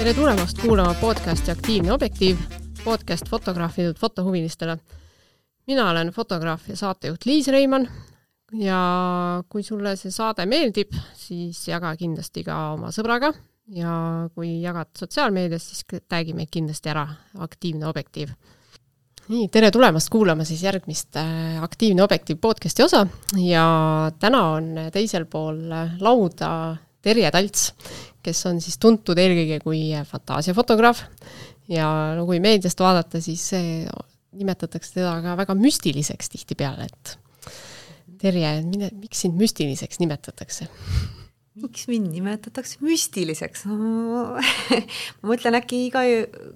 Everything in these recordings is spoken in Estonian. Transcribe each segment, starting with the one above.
tere tulemast kuulama podcasti Aktiivne objektiiv, podcast fotograafidelt fotohuvilistele. mina olen fotograaf ja saatejuht Liis Reimann ja kui sulle see saade meeldib, siis jaga kindlasti ka oma sõbraga ja kui jagad sotsiaalmeedias, siis tag'i meid kindlasti ära, Aktiivne objektiiv. nii, tere tulemast kuulama siis järgmist äh, Aktiivne objektiiv podcasti osa ja täna on teisel pool lauda Terje Talts, kes on siis tuntud eelkõige kui fantaasiafotograaf ja no kui meediast vaadata, siis nimetatakse teda ka väga müstiliseks tihtipeale, et Terje, mine, miks sind müstiliseks nimetatakse? miks mind nimetatakse müstiliseks ma mõtlen, äkki iga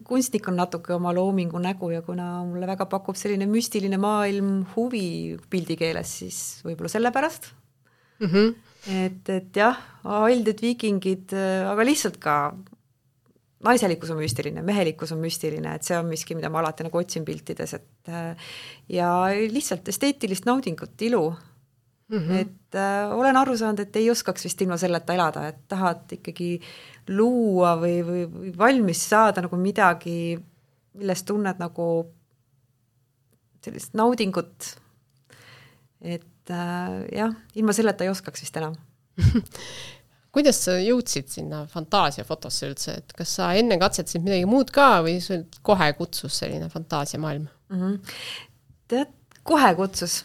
kunstnik on natuke oma loomingu nägu ja kuna mulle väga pakub selline müstiline maailm huvi pildi keeles, siis võib-olla sellepärast mm. -hmm. Et, et jah, aldid viikingid, aga lihtsalt ka naiselikkus on müstiline, mehelikkus on müstiline, et see on miski, mida ma alati nagu otsin piltides, et ja lihtsalt esteetilist naudingut, ilu mm. -hmm. et äh, olen aru saanud, et ei oskaks vist ilma selleta elada, et tahad ikkagi luua või, või, või valmis saada nagu midagi, millest tunned nagu sellist naudingut. et äh, jah, ilma selleta ei oskaks vist enam kuidas sa jõudsid sinna fantaasiafotosse üldse, et kas sa enne katsetasid midagi muud ka või sul kohe kutsus selline fantaasiamaailm mm? -hmm. tead, kohe kutsus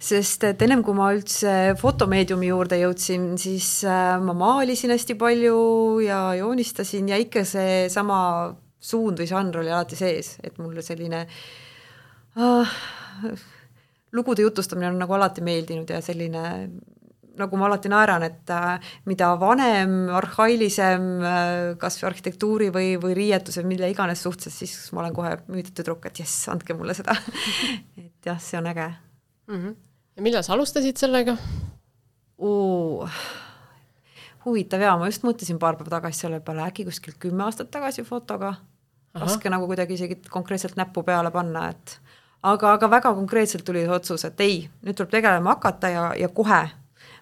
sest et ennem kui ma üldse fotomeediumi juurde jõudsin, siis äh, ma maalisin hästi palju ja joonistasin ja ikka seesama suund või žanr oli alati sees, et mulle selline äh, lugude jutustamine on nagu alati meeldinud ja selline nagu ma alati naeran, et äh, mida vanem, arhailisem äh, kas või arhitektuuri või, või riietuse, mille iganes suhtes, siis ma olen kohe müüdud tüdruk, et jess, andke mulle seda et jah, see on äge mm. -hmm. ja millal sa alustasid sellega uh,? huvitav jaa, ma just mõtlesin paar päeva tagasi selle peale, äkki kuskil kümme aastat tagasi fotoga. raske nagu kuidagi isegi konkreetselt näppu peale panna, et aga, aga väga konkreetselt tuli see otsus, et ei, nüüd tuleb tegelema hakata ja, ja kohe.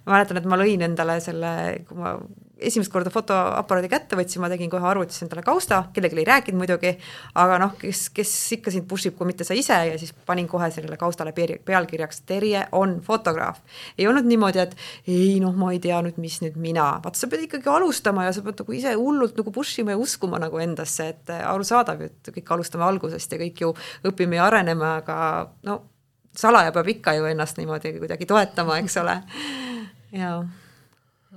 ma mäletan, et ma lõin endale selle, kui ma esimest korda fotoaparaadi kätte võtsin, ma tegin kohe arvutis endale kausta, kellelegi ei rääkinud muidugi, aga noh, kes, kes ikka sind push ib, kui mitte sa ise ja siis panin kohe sellele kaustale pealkirjaks Terje on fotograaf. ei olnud niimoodi, et ei noh, ma ei tea nüüd, mis nüüd mina, vaata sa pead ikkagi alustama ja sa pead nagu ise hullult nagu push ima ja uskuma nagu endasse, et arusaadav et kõik alustame algusest ja kõik ju õpime ja areneme, aga no salaja peab ikka ju ennast niimoodi kuidagi toetama, eks ole, jaa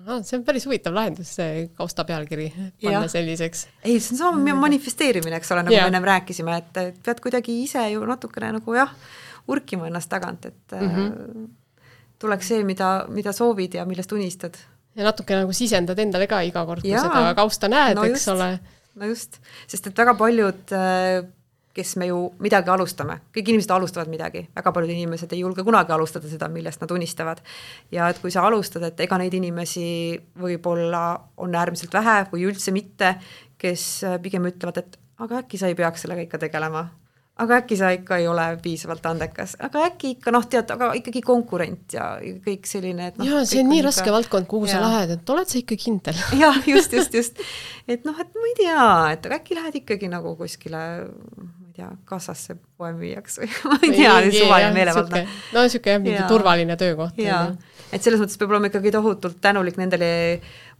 ah,. see on päris huvitav lahendus, see kausta pealkiri panna ja. selliseks. ei, see on sama manifesteerimine, eks ole, nagu ja. me ennem rääkisime, et pead kuidagi ise ju natukene nagu jah, urkima ennast tagant, et mm -hmm. tuleks see, mida, mida soovid ja millest unistad. ja natuke nagu sisendad endale ka iga kord, kui seda kausta näed no, eks ole. no just, sest et väga paljud äh, kes me ju midagi alustame, kõik inimesed alustavad midagi, väga paljud inimesed ei julge kunagi alustada seda, millest nad unistavad. ja et kui sa alustad, et ega neid inimesi võib-olla on äärmiselt vähe või üldse mitte, kes pigem ütlevad, et aga äkki sa ei peaks sellega ikka tegelema aga äkki sa ikka ei ole piisavalt andekas, aga äkki ikka noh, tead, aga ikkagi konkurent ja kõik selline, et noh. jaa, see on nii raske ikka... valdkond, kuhu ja. sa lähed, et oled sa ikka kindel? jah, just, just, just. et noh, et ma ei tea, et aga äkki lähed ikkagi nagu kuskile ei tea, kassasse poemüüjaks või ma ei tea, suvaline meelevaldne. no niisugune jah, mingi turvaline töökoht. jaa, et selles mõttes peab olema ikkagi tohutult tänulik nendele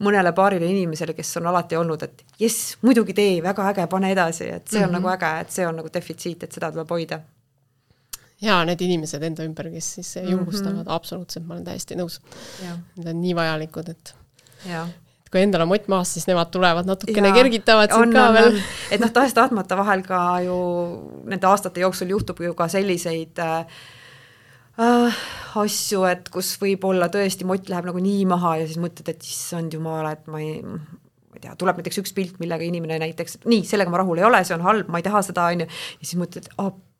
mõnele paarile inimesele, kes on alati olnud, et jess, muidugi tee, väga äge, pane edasi, et see on mm -hmm. nagu äge, et see on nagu defitsiit, et seda tuleb hoida. jaa, need inimesed enda ümber, kes siis julgustavad mm, -hmm. absoluutselt, ma olen täiesti nõus. Need on nii vajalikud, et ja kui endal on mott maas, siis nemad tulevad natukene kergitavad sind ka on, veel. et noh, tahes-tahtmata vahel ka ju nende aastate jooksul juhtub ju ka selliseid äh, äh, asju, et kus võib-olla tõesti mott läheb nagu nii maha ja siis mõtled, et issand jumal, et ma ei, ma ei tea, tuleb näiteks üks pilt, millega inimene näiteks, nii, sellega ma rahul ei ole, see on halb, ma ei taha seda, on ju, ja siis mõtled, appi,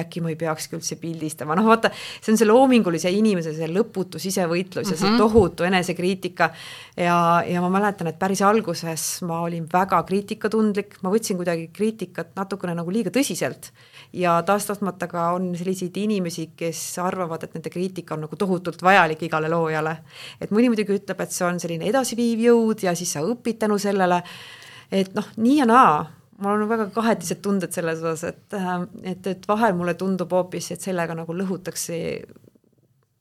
äkki ma ei peakski üldse pildistama, noh vaata, see on see loomingulise inimese see lõputu sisevõitlus mm -hmm. ja see mhm. tohutu enesekriitika ja, ja ma mäletan, et päris alguses ma olin väga kriitikatundlik, ma võtsin kuidagi kriitikat natukene nagu liiga tõsiselt ja tahes-tahtmata ka on selliseid inimesi, kes arvavad, et nende kriitika on nagu tohutult vajalik igale loojale. et mõni muidugi ütleb, et see on selline edasiviiv jõud ja siis sa õpid tänu sellele et noh, nii ja naa, mul on väga kahetised tunded selles osas, et, äh, et, et vahel mulle tundub hoopis, et sellega nagu lõhutakse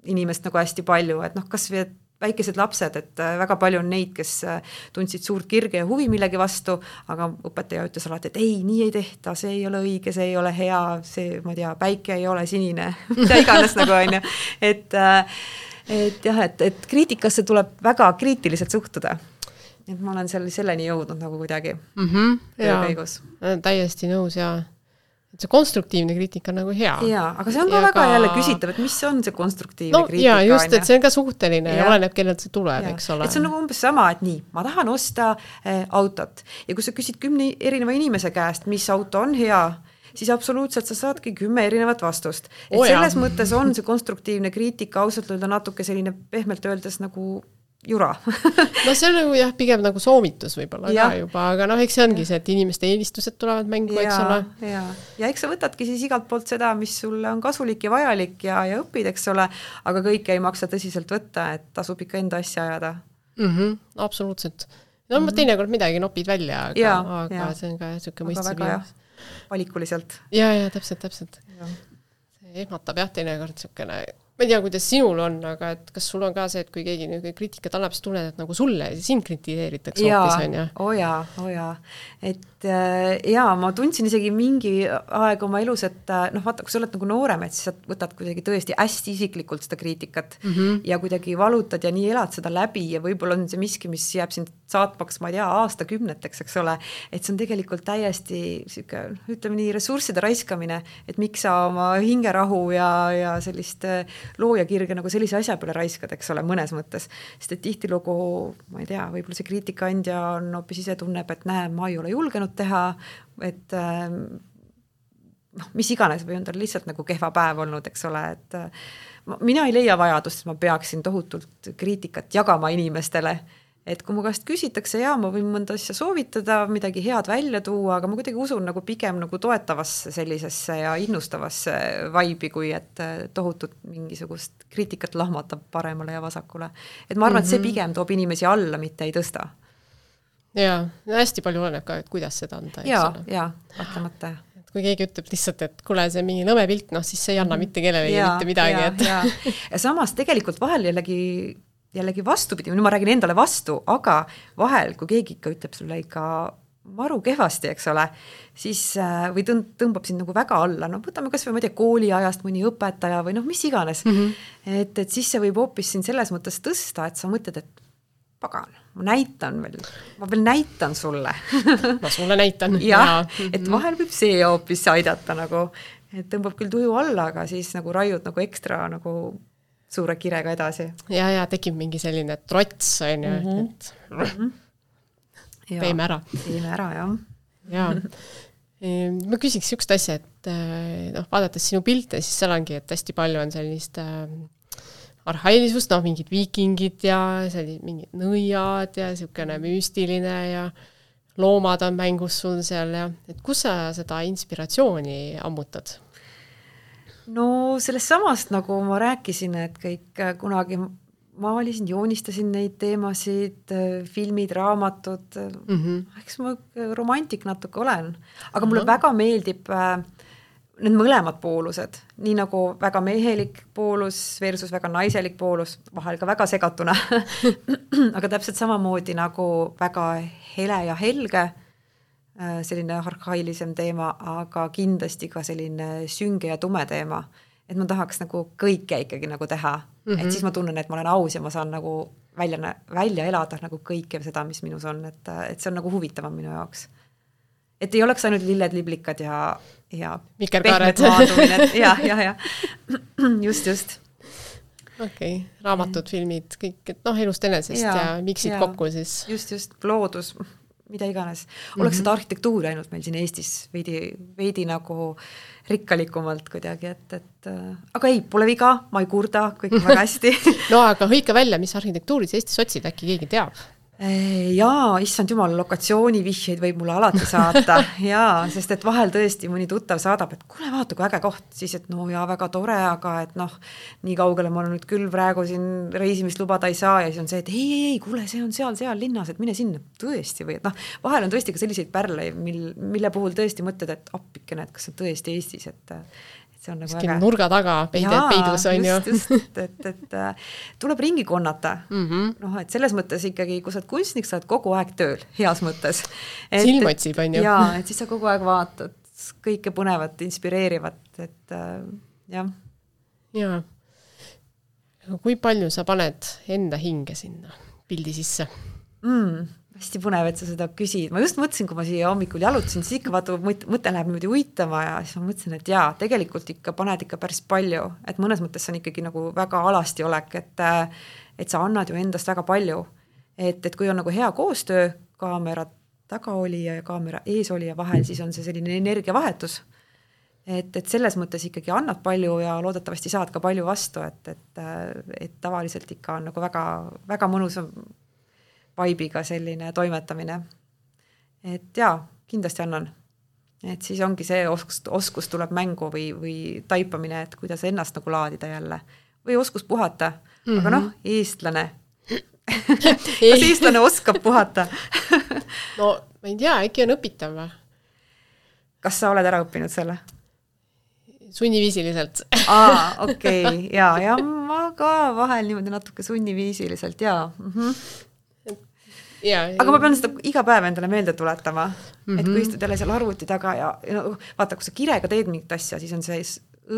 inimest nagu hästi palju, et noh, kas või et väikesed lapsed, et äh, väga palju on neid, kes äh, tundsid suurt kirge ja huvi millegi vastu, aga õpetaja ütles alati, et ei, nii ei tehta, see ei ole õige, see ei ole hea, see, ma ei tea, päike ei ole sinine mida iganes nagu on ju, et äh, et jah, et, et kriitikasse tuleb väga kriitiliselt suhtuda. Et ma olen seal selleni jõudnud nagu kuidagi mm -hmm, töö käigus. täiesti nõus ja et see konstruktiivne kriitika on nagu hea. jaa, aga see on ka ja väga ka... jälle küsitav, et mis on see konstruktiivne no, kriitika. jaa, just, et see on ka suhteline ja, ja oleneb, kellelt see tuleb, eks ole. et see on nagu umbes sama, et nii, ma tahan osta äh, autot ja kui sa küsid kümne erineva inimese käest, mis auto on hea, siis absoluutselt sa saadki kümme erinevat vastust. et oh, selles jah. mõttes on see konstruktiivne kriitika ausalt öelda natuke selline pehmelt öeldes nagu jura no see on nagu jah, pigem nagu soovitus võib-olla ka juba, aga noh, eks see ongi see, et inimeste eelistused tulevad mängu, eks ole. ja, ja eks sa võtadki siis igalt poolt seda, mis sulle on kasulik ja vajalik ja, ja õpid, eks ole, aga kõike ei maksa tõsiselt võtta, et tasub ikka enda asja ajada mm. -hmm, absoluutselt. no mm -hmm. teinekord midagi nopid välja, aga, aga ja. see on ka niisugune mõistlik viis. valikuliselt. ja, ja täpselt, täpselt. see ehmatab jah, teinekord niisugune ma ei tea, kuidas sinul on, aga et kas sul on ka see, et kui keegi niisugune kriitikat annab, siis tunned, et nagu sulle, sind kritiseeritakse hoopis, on ju? oo jaa, oo jaa. et äh, jaa, ma tundsin isegi mingi aeg oma elus, et äh, noh, vaata, kui sa oled nagu noorem, et siis sa võtad kuidagi tõesti hästi isiklikult seda kriitikat mm -hmm. ja kuidagi valutad ja nii elad seda läbi ja võib-olla on see miski, mis jääb sind saatmaks, ma ei tea, aastakümneteks, eks ole, et see on tegelikult täiesti niisugune, ütleme nii, ressursside raiskamine, et miks sa oma hingerahu ja, ja sellist äh, loojakirge nagu sellise asja peale raiskad, eks ole, mõnes mõttes. sest et tihtilugu, ma ei tea, võib-olla see kriitikaandja on hoopis ise tunneb, et näe, ma ei ole julgenud teha, et ähm, noh, mis iganes või on tal lihtsalt nagu kehva päev olnud, eks ole, et mina ei leia vajadust, et ma peaksin tohutult kriitikat jagama inimestele et kui mu käest küsitakse ja ma võin mõnda asja soovitada, midagi head välja tuua, aga ma kuidagi usun nagu pigem nagu toetavasse sellisesse ja innustavasse vibe'i, kui et äh, tohutut mingisugust kriitikat lahmatab paremale ja vasakule. et ma arvan mm, -hmm. et see mhm. pigem toob inimesi alla, mitte ei tõsta. jaa, hästi palju oleneb ka, et kuidas seda anda, ole. jaa, kahtlemata et kui keegi ütleb lihtsalt, et kuule, see mingi nõme pilt, noh siis see ei anna mhm. mitte kellelegi mitte midagi, et ja. ja samas tegelikult vahel jällegi jällegi vastupidi, nüüd ma räägin endale vastu, aga vahel, kui keegi ikka ütleb sulle ikka maru kehvasti, eks ole, siis äh, või tõmb-, tõmbab sind nagu väga alla, no võtame kas või ma ei tea, kooliajast mõni õpetaja või noh, mis iganes mm. -hmm. et, et siis see võib hoopis sind selles mõttes tõsta, et sa mõtled, et pagan, ma näitan veel, ma veel näitan sulle ma sulle näitan. jah, et mhm. vahel võib see hoopis aidata nagu, et tõmbab küll tuju alla, aga siis nagu raiud nagu ekstra nagu suure kirega edasi. ja, ja tekib mingi selline trots, on ju, mhm. et mm -hmm. teeme ära. teeme ära, jah. jaa. ma küsiks niisugust asja, et eh, noh, vaadates sinu pilte, siis seal ongi, et hästi palju on sellist äh, arhailisust, noh, mingid viikingid ja sellised mingid nõiad ja niisugune müstiline ja loomad on mängus sul seal ja et kus sa seda inspiratsiooni ammutad? No sellest samast, nagu ma rääkisin, et kõik äh, kunagi maalisin, joonistasin neid teemasid, äh, filmid, raamatud mm, -hmm. eks ma romantik natuke olen, aga mulle Aha. väga meeldib need mõlemad poolused, nii nagu väga mehelik poolus versus väga naiselik poolus, vahel ka väga segatuna aga täpselt samamoodi nagu väga hele ja helge selline arhailisem teema, aga kindlasti ka selline sünge ja tume teema. et ma tahaks nagu kõike ikkagi nagu teha mm, -hmm. et mhm. siis ma tunnen, et ma olen aus ja ma saan nagu välja, välja elada nagu kõike seda, mis minus on, et, et see on nagu huvitavam minu jaoks. et ei oleks ainult lilled-liblikad ja, ja vikerkaared. jah, jah, jah, just, just okei okay., raamatud, filmid, kõik, et noh, elust enesest ja, ja miksid ja, kokku siis. just, just, loodus, mida iganes. oleks mm -hmm. seda arhitektuuri ainult meil siin Eestis veidi, veidi nagu rikkalikumalt kuidagi, et, et äh, aga ei, pole viga, ma ei kurda, kõik on väga hästi no aga hõika välja, mis arhitektuuri sa Eestis otsid, äkki keegi teab? Jaa, issand jumal, lokatsioonivihjeid võib mulle alati saata. Jaa, sest et vahel tõesti mõni tuttav saadab, et kuule, vaata kui äge koht, siis et no jaa, väga tore, aga et noh, nii kaugele ma nüüd küll praegu siin reisimist lubada ei saa. Ja siis on see, et ei, ei, ei, kuule, see on seal, seal linnas, et mine sinna, tõesti või et noh, vahel on tõesti ka selliseid pärleid, mil, mille puhul tõesti mõtled, et appikene, et kas see on tõesti Eestis, et see on nagu äge. nurga taga peide, peidus on ju. just, just, et, et, äh, tuleb ringi konnata mm -hmm.. noh, et selles mõttes ikkagi, kui sa oled kunstnik, sa oled kogu aeg tööl, heas mõttes. silm otsib, on ju. jaa, et siis sa kogu aeg vaatad kõike põnevat, inspireerivat, et äh, jah. jaa. kui palju sa paned enda hinge sinna pildi sisse mm.? Hästi põnev, et sa seda küsid, ma just mõtlesin, kui ma siia hommikul jalutasin, siis ikka vaata, mõte läheb niimoodi uitama ja siis ma mõtlesin, et jaa, tegelikult ikka paned ikka päris palju, et mõnes mõttes see on ikkagi nagu väga alasti olek, et et sa annad ju endast väga palju. et, et kui on nagu hea koostöö kaamera tagaolija ja kaamera eesolija vahel, siis on see selline energiavahetus. et, et selles mõttes ikkagi annad palju ja loodetavasti saad ka palju vastu, et, et, et tavaliselt ikka on nagu väga, väga mõnus vibe'iga selline toimetamine. et jaa, kindlasti annan. et siis ongi see oskus, oskus tuleb mängu või, või taipamine, et kuidas ennast nagu laadida jälle või oskus puhata mm, -hmm. aga noh, eestlane kas eestlane oskab puhata no ma ei tea, äkki on õpitav või? kas sa oled ära õppinud selle? sunniviisiliselt aa, okei okay., jaa, ja ma ka vahel niimoodi natuke sunniviisiliselt jaa mm. -hmm aga ma pean seda iga päev endale meelde tuletama mm, -hmm. et kui mhm. istud jälle seal arvuti taga ja, ja no vaata, kui sa kirega teed mingit asja, siis on see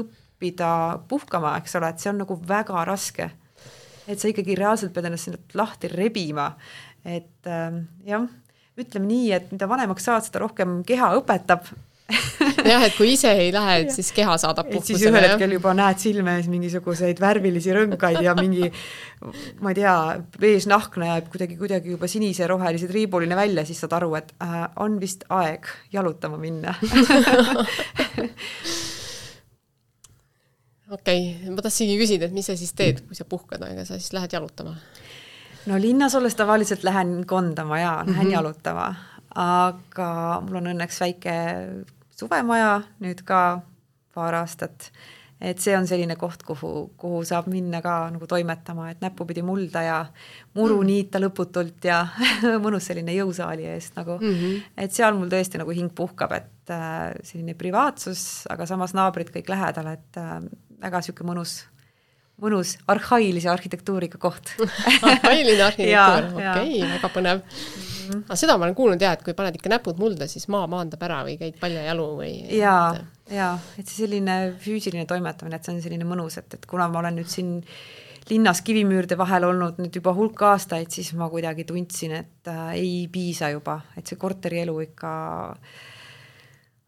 õppida puhkama, eks ole, et see on nagu väga raske. et sa ikkagi reaalselt pead ennast sealt lahti rebima, et äh, jah, ütleme nii, et mida vanemaks saad, seda rohkem keha õpetab jah, et kui ise ei lähe, et siis keha saadab puhkusele. siis ühel hetkel juba näed silme ees mingisuguseid värvilisi rõngaid ja mingi ma ei tea, beežnahk näeb kuidagi, kuidagi juba sinise-rohelise triibuline välja, siis saad aru, et äh, on vist aeg jalutama minna okei okay., ma tahtsingi küsida, et mis sa siis teed, kui sa puhkad, aga sa siis lähed jalutama? no linnas olles tavaliselt lähen kondama ja lähen mm -hmm. jalutama, aga mul on õnneks väike suvemaja nüüd ka paar aastat. et see on selline koht, kuhu, kuhu saab minna ka nagu toimetama, et näppupidi mulda ja muru mm. niita lõputult ja mõnus selline jõusaali eest nagu mm. -hmm. et seal mul tõesti nagu hing puhkab, et äh, selline privaatsus, aga samas naabrid kõik lähedal, et äh, väga niisugune mõnus mõnus arhailise arhitektuuriga koht arhailine arhitektuur, okei okay,, väga põnev -hmm. aga seda ma olen kuulnud jah, et kui paned ikka näpud mulda, siis maa maandab ära või käid paljajalu või jaa, jaa, et see selline füüsiline toimetamine, et see on selline mõnus, et, et kuna ma olen nüüd siin linnas kivimüürde vahel olnud nüüd juba hulk aastaid, siis ma kuidagi tundsin, et äh, ei piisa juba, et see korterielu ikka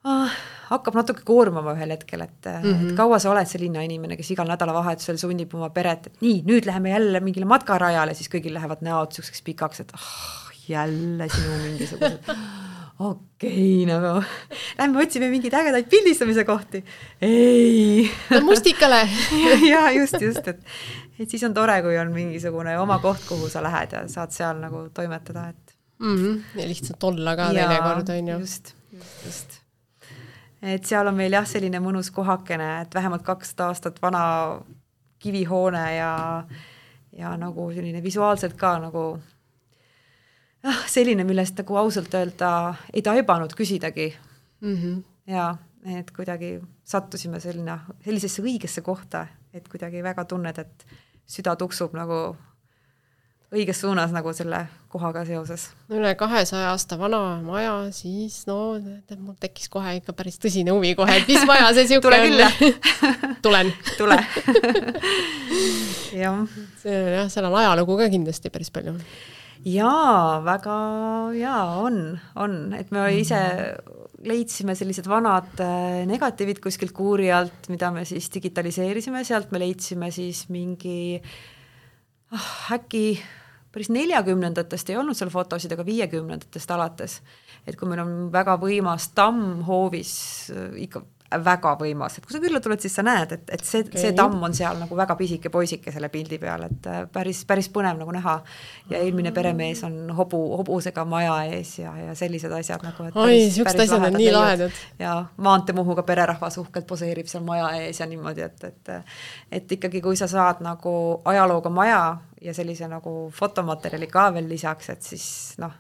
ah, hakkab natuke koormama ühel hetkel, et mm, -hmm. et mhm. kaua sa oled see linnainimene, kes igal nädalavahetusel sunnib oma peret, et nii, nüüd läheme jälle mingile matkarajale, siis kõigil lähevad näod niisuguseks pikaks, et ah, jälle sinu mingisugused okei okay, nagu, lähme otsime mingeid ägedaid pildistamise kohti. ei. no mustikale ja just, just, et, et siis on tore, kui on mingisugune oma koht, kuhu sa lähed ja saad seal nagu toimetada, et mm. -hmm. ja lihtsalt olla ka teinekord, on ju. just, just, just. et seal on meil jah, selline mõnus kohakene, et vähemalt kakssada aastat vana kivihoone ja, ja nagu selline visuaalselt ka nagu ah, selline, millest nagu ausalt öelda ei taibanud küsidagi mm. -hmm. ja et kuidagi sattusime selline, sellisesse õigesse kohta, et kuidagi väga tunned, et süda tuksub nagu õiges suunas nagu selle kohaga seoses. üle kahesaja aasta vana maja, siis no mul tekkis kohe ikka päris tõsine huvi kohe, et mis maja see siuke on. tulen tule jah. see jah, seal on ajalugu ka kindlasti päris palju jaa, väga jaa, on, on, et me ise leidsime sellised vanad äh, negatiivid kuskilt kuuri alt, mida me siis digitaliseerisime, sealt me leidsime siis mingi ah, äkki päris neljakümnendatest ei olnud seal fotosid, aga viiekümnendatest alates. et kui meil on väga võimas tamm hoovis, äh, ikka väga võimas, et kui sa külla tuled, siis sa näed, et, et see okay., see tamm on seal nagu väga pisike poisike selle pildi peal, et äh, päris, päris põnev nagu näha. ja eelmine peremees on hobu, hobusega maja ees ja, ja sellised asjad nagu. oi, siuksed asjad on nii lahedad. ja maanteemuhuga pererahvas uhkelt poseerib seal maja ees ja niimoodi, et, et et ikkagi, kui sa saad nagu ajalooga maja ja sellise nagu fotomaterjali ka veel lisaks, et siis noh,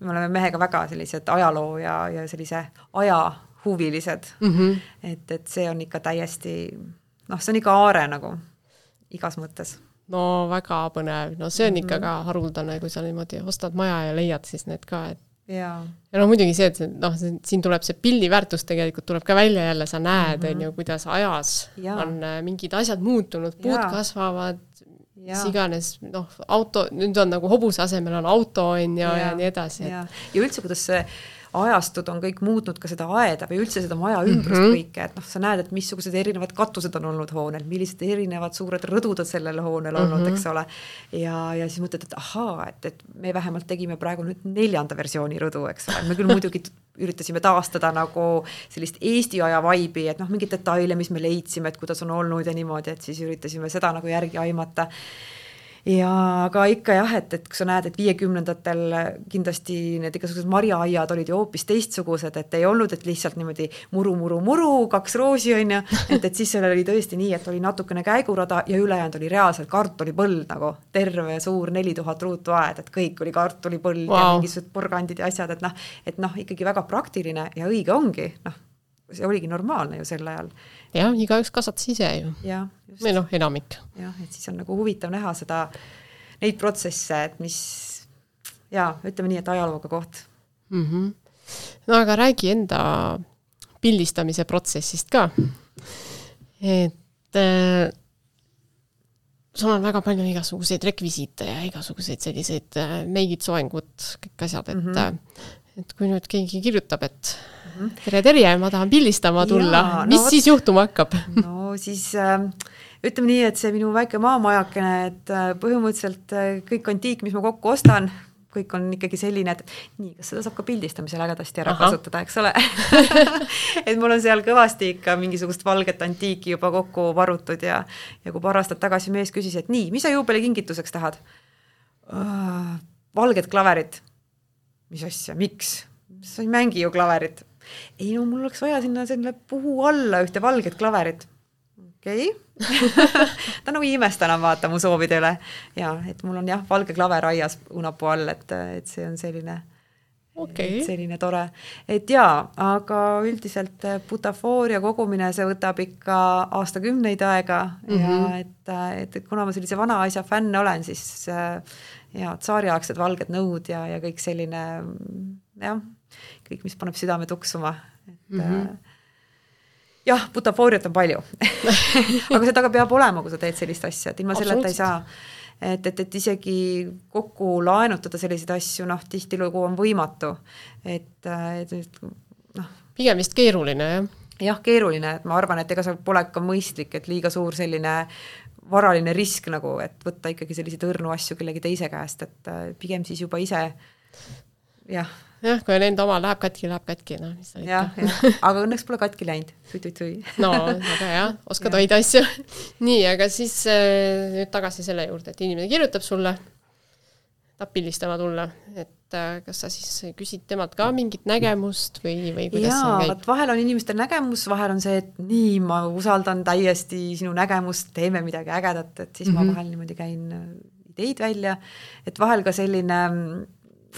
me oleme mehega väga sellised ajaloo ja, ja sellise aja huvilised mm. -hmm. et, et see on ikka täiesti noh, see on ikka aare nagu igas mõttes. no väga põnev, no see on mm -hmm. ikka ka haruldane, kui sa niimoodi ostad maja ja leiad siis need ka, et ja, ja no muidugi see, et noh, siin tuleb see pildi väärtus tegelikult tuleb ka välja jälle, sa näed, on ju, kuidas ajas ja. on äh, mingid asjad muutunud, puud ja. kasvavad, mis iganes, noh, auto, nüüd on nagu hobuse asemel on auto, on ju, ja nii edasi. ja üldse, kuidas see ajastud on kõik muutnud ka seda aeda või üldse seda maja ümbrust mm -hmm. kõike, et noh, sa näed, et missugused erinevad katused on olnud hoonel, millised erinevad suured rõdud on sellel hoonel olnud mm, -hmm. eks ole. ja, ja siis mõtled, et ahaa, et, et me vähemalt tegime praegu nüüd neljanda versiooni rõdu, eks ole, me küll muidugi üritasime taastada nagu sellist Eesti aja vaibi, et noh, mingeid detaile, mis me leidsime, et kuidas on olnud ja niimoodi, et siis üritasime seda nagu järgi aimata ja aga ikka jah, et, et kui sa näed, et viiekümnendatel kindlasti need igasugused marjaaiad olid ju hoopis teistsugused, et ei olnud, et lihtsalt niimoodi muru, muru, muru, kaks roosi on ju, et, et siis seal oli tõesti nii, et oli natukene käigurada ja ülejäänud oli reaalselt kartulipõld nagu, terve suur neli tuhat ruutu aed, et kõik oli kartulipõld wow. ja mingisugused porgandid ja asjad, et noh, et noh, ikkagi väga praktiline ja õige ongi, noh, see oligi normaalne ju sel ajal jah, igaüks kasvatas ise ju. või noh, enamik. jah, et siis on nagu huvitav näha seda, neid protsesse, et mis jaa, ütleme nii, et ajalooga koht mm. -hmm. no aga räägi enda pildistamise protsessist ka. et äh, sul on väga palju igasuguseid rekvisiite ja igasuguseid selliseid äh, meigid, soengud, kõik asjad, et mm -hmm. et kui nüüd keegi kirjutab, et. Tere, Terje, ma tahan pildistama tulla, mis no, siis juhtuma hakkab? no siis äh, ütleme nii, et see minu väike maamajakene, et äh, põhimõtteliselt äh, kõik antiik, mis ma kokku ostan, kõik on ikkagi selline, et nii, kas seda saab ka pildistamisel ägedasti ära Aha. kasutada, eks ole et mul on seal kõvasti ikka mingisugust valget antiiki juba kokku varutud ja ja kui paar aastat tagasi mees küsis, et nii, mis sa juubelikingituseks tahad uh,? valget klaverit. mis asja, miks? sa ei mängi ju klaverit ei no mul oleks vaja sinna selle puhu alla ühte valget klaverit. okei okay. ta nagu ei imesta enam vaata mu soovide üle ja et mul on jah, valge klaver aias õunapuu all, et, et see on selline okay. selline tore, et jaa, aga üldiselt butafooria kogumine, see võtab ikka aastakümneid aega mm -hmm. ja mhm. et, et kuna ma sellise vana asja fänn olen, siis ja tsaariaegsed valged nõud ja, ja kõik selline jah kõik, mis paneb südame tuksuma, et mm -hmm. jah, butafooriat on palju aga seda ka peab olema, kui sa teed sellist asja, et ilma selleta ei saa. et, et, et isegi kokku laenutada selliseid asju, noh, tihtilugu on võimatu, et, et noh. pigem vist keeruline, jah? jah, keeruline, et ma arvan, et ega see pole ka mõistlik, et liiga suur selline varaline risk nagu, et võtta ikkagi selliseid õrnu asju kellegi teise käest, et äh, pigem siis juba ise jah jah, kui on enda oma, läheb katki, läheb katki, noh, mis seal ikka. aga õnneks pole katki läinud, tui-tui-tui. no väga hea, oskad hoida asju. nii, aga siis äh, nüüd tagasi selle juurde, et inimene kirjutab sulle, tahab pildistama tulla, et äh, kas sa siis küsid temalt ka mingit nägemust või, või kuidas Jaa, see käib? vahel on inimestel nägemus, vahel on see, et nii, ma usaldan täiesti sinu nägemust, teeme midagi ägedat, et siis mm -hmm. ma mhm. vahel niimoodi käin äh, ideid välja, et vahel ka selline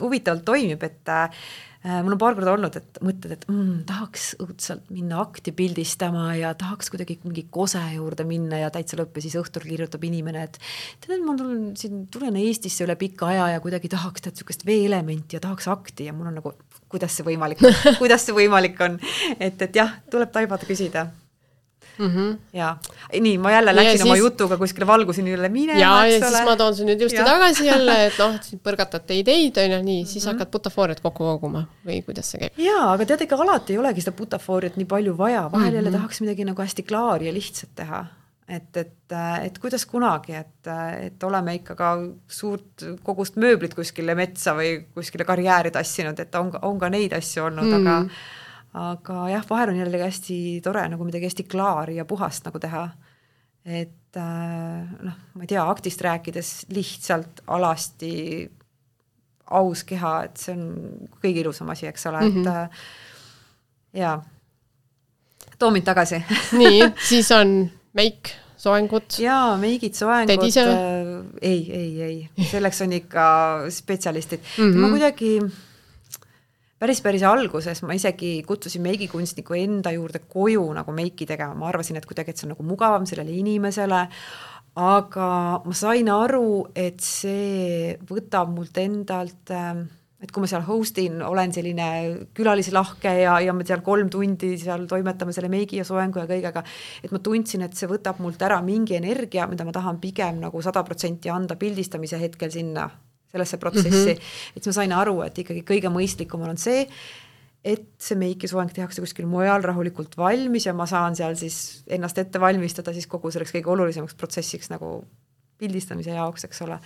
huvitavalt toimib, et äh, mul on paar korda olnud, et mõtled, et mm, tahaks õudselt minna akti pildistama ja tahaks kuidagi mingi kose juurde minna ja täitsa lõpp ja siis õhtul kirjutab inimene, et tead, ma tulen siin, tulen Eestisse üle pika aja ja kuidagi tahaks tead niisugust veeelementi ja tahaks akti. Ja mul on nagu, kuidas see võimalik kuidas see võimalik on, et, et jah, tuleb taibada küsida mm. -hmm. ja nii, ma jälle läksin ja oma siis... jutuga kuskile valguseni üle minema. ja, ja ole. siis ma toon su nüüd just tagasi jälle, et noh, põrgatate ideid, on ju, nii, siis mm -hmm. hakkad butafooriat kokku koguma või kuidas see käib? jaa, aga tead, ega alati ei olegi seda butafooriat nii palju vaja, vahel mm -hmm. jälle tahaks midagi nagu hästi klaari ja lihtsat teha et, et, et kuidas kunagi, et, et oleme ikka ka suurt kogust mööblit kuskile metsa või kuskile karjääri tassinud, et on, on ka neid asju olnud mm., aga aga jah, vahel on jällegi hästi tore nagu midagi hästi klaari ja puhast nagu teha. et äh, noh, ma ei tea, aktist rääkides lihtsalt alasti aus keha, et see on kõige ilusam asi, eks ole mm, -hmm. et mhm. äh, jaa. too mind tagasi nii, siis on meik, soengud. jaa, meigid, soengud. äh,? ei, ei, ei, selleks on ikka spetsialistid mm. -hmm. ma kuidagi päris, päris alguses ma isegi kutsusin meigikunstniku enda juurde koju nagu meiki tegema, ma arvasin, et kuidagi, et see on nagu mugavam sellele inimesele, aga ma sain aru, et see võtab mult endalt äh, et kui ma seal host in, olen selline külalislahke ja, ja me seal kolm tundi seal toimetame selle meigi ja soengu ja kõigega, et ma tundsin, et see võtab mult ära mingi energia, mida ma tahan pigem nagu sada protsenti anda pildistamise hetkel sinna, sellesse protsessi mm. -hmm. et ma sain aru, et ikkagi kõige mõistlikum on see, et see meik ja soeng tehakse kuskil mujal rahulikult valmis ja ma saan seal siis ennast ette valmistada siis kogu selleks kõige olulisemaks protsessiks nagu pildistamise jaoks, eks ole.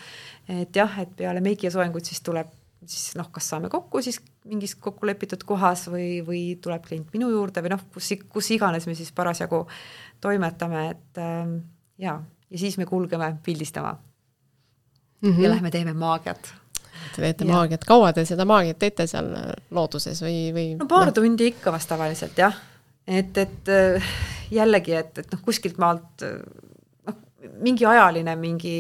et jah, et peale meiki ja soengut siis tuleb siis noh, kas saame kokku siis mingis kokkulepitud kohas või, või tuleb klient minu juurde või noh, kus, kus iganes me siis parasjagu toimetame, et äh, ja, ja siis me kulgeme pildistama mm. -hmm. ja lähme teeme maagiat. Te teete ja. maagiat, kaua te seda maagiat teete seal looduses või, või? no paar no. tundi ikka vast tavaliselt jah, et, et äh, jällegi, et, et noh, kuskilt maalt noh, mingi ajaline mingi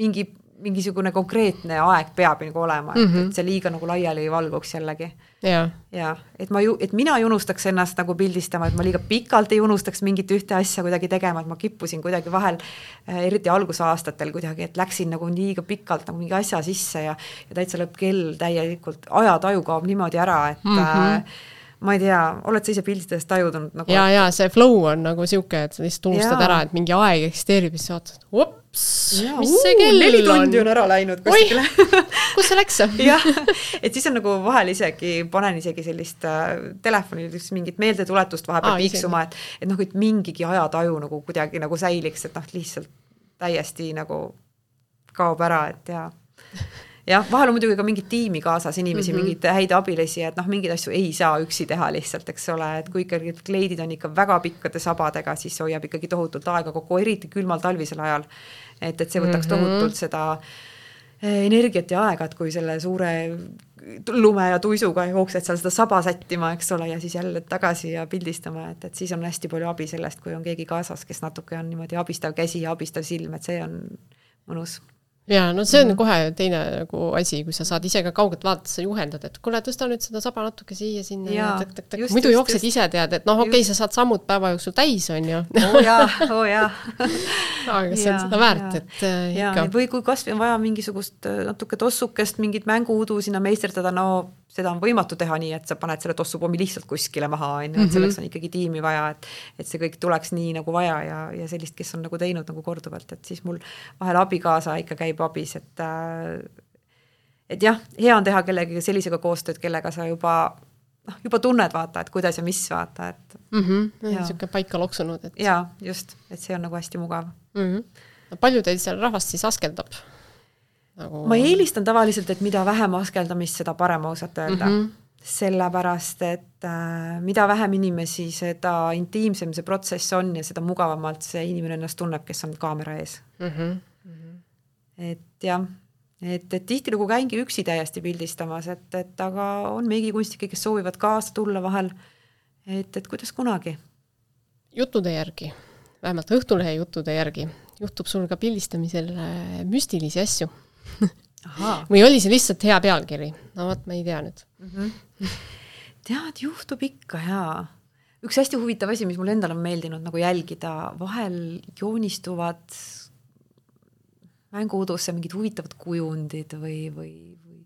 mingi mingisugune konkreetne aeg peab nagu olema, et mm, -hmm. et see liiga nagu laiali ei valguks jällegi. ja, ja et ma ju, et mina ei unustaks ennast nagu pildistama, et ma liiga pikalt ei unustaks mingit ühte asja kuidagi tegema, et ma kippusin kuidagi vahel äh,, eriti algusaastatel kuidagi, et läksin nagu liiga pikalt nagu mingi asja sisse ja, ja täitsa lööb kell täielikult, ajataju kaob niimoodi ära, et mm -hmm. äh, ma ei tea, oled sa ise pildistades tajunud nagu? ja, ja see flow on nagu sihuke, et sa lihtsalt unustad ja. ära, et mingi aeg eksisteerib ja siis vaatad, ops, mis see kell on? neli tundi on ära läinud kuskile. kus see läks? jah, et siis on nagu vahel isegi, panen isegi sellist äh, telefonil mingit meeldetuletust vahepeal Aa, piiksuma, et, et noh, et mingigi ajataju nagu kuidagi nagu säiliks, et noh, lihtsalt täiesti nagu kaob ära, et jaa jah, vahel on muidugi ka mingit tiimi kaasas, inimesi mm, -hmm. mingeid häid abilisi, et noh, mingeid asju ei saa üksi teha lihtsalt, eks ole, et kui ikkagi kleidid on ikka väga pikkade sabadega, siis hoiab ikkagi tohutult aega kokku, eriti külmal talvisel ajal. et, et see võtaks mm -hmm. tohutult seda eh, energiat ja aega, et kui selle suure lume ja tuisuga jooksed seal seda saba sättima, eks ole, ja siis jälle tagasi ja pildistama, et, et siis on hästi palju abi sellest, kui on keegi kaasas, kes natuke on niimoodi abistav käsi ja abistav silm, et see on mõnus jaa, no see on mm -hmm. kohe teine nagu asi, kui sa saad ise ka kaugelt vaadata, sa juhendad, et kuule, tõsta nüüd seda saba natuke siia-sinna ja muidu jooksed ise, tead, et noh, okei okay,, sa saad sammud päeva jooksul täis, on ju. oo oh, jaa, oo oh, jaa aga see on seda väärt, et äh, ikka. või kui kasvõi on vaja mingisugust äh, natuke tossukest, mingit mänguudu sinna meisterdada, no seda on võimatu teha nii, et sa paned selle tossupommi lihtsalt kuskile maha, on ju, et mhm. selleks on ikkagi tiimi vaja, et et see kõik tuleks nii nagu vaja ja, ja sellist, kes on nagu teinud nagu korduvalt, et siis mul vahel abikaasa ikka käib abis, et äh, et jah, hea on teha kellegagi sellisega koostööd, kellega sa juba noh, juba tunned, vaata, et kuidas ja mis, vaata, et mm. -hmm, niisugune paika loksunud, et. jaa, just, et see on nagu hästi mugav mm. -hmm. no palju teil seal rahvast siis askeldab? Nagu ma eelistan tavaliselt, et mida vähem askeldamist, seda parem ausalt öelda mm. -hmm. sellepärast, et äh, mida vähem inimesi, seda intiimsem see protsess on ja seda mugavamalt see inimene ennast tunneb, kes on kaamera ees mm. -hmm. Mm -hmm. et jah, et, et tihtilugu käingi üksi täiesti pildistamas, et, et aga on meigikunstnikke, kes soovivad kaasa tulla vahel. et, et kuidas kunagi. juttude järgi, vähemalt Õhtulehe juttude järgi, juhtub sul ka pildistamisel äh, müstilisi asju või oli see lihtsalt hea pealkiri? no vot, ma ei tea nüüd mm. -hmm. tead, juhtub ikka jaa. üks hästi huvitav asi, mis mulle endale on meeldinud nagu jälgida, vahel joonistuvad mänguudusse mingid huvitavad kujundid või, või, või,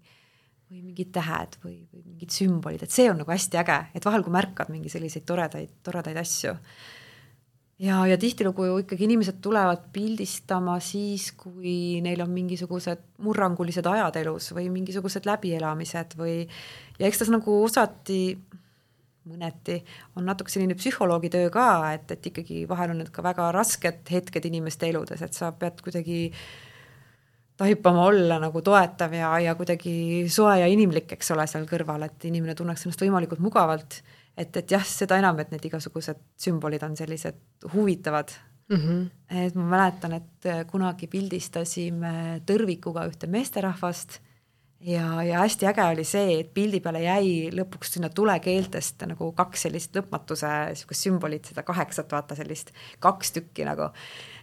või mingid tähed või, või mingid sümbolid, et see on nagu hästi äge, et vahel, kui märkad mingi selliseid toredaid, toredaid asju ja, ja tihtilugu ju ikkagi inimesed tulevad pildistama siis, kui neil on mingisugused murrangulised ajad elus või mingisugused läbielamised või ja eks tas nagu osati, mõneti on natuke selline psühholoogi töö ka, et, et ikkagi vahel on need ka väga rasked hetked inimeste eludes, et sa pead kuidagi taipama olla nagu toetav ja, ja kuidagi soe ja inimlik, eks ole, seal kõrval, et inimene tunneks ennast võimalikult mugavalt. Et, et jah, seda enam, et need igasugused sümbolid on sellised huvitavad mm. -hmm. et ma mäletan, et kunagi pildistasime tõrvikuga ühte meesterahvast ja, ja hästi äge oli see, et pildi peale jäi lõpuks sinna tulekeeltest nagu kaks sellist lõpmatuse niisugust sümbolit, seda kaheksat, vaata sellist kaks tükki nagu.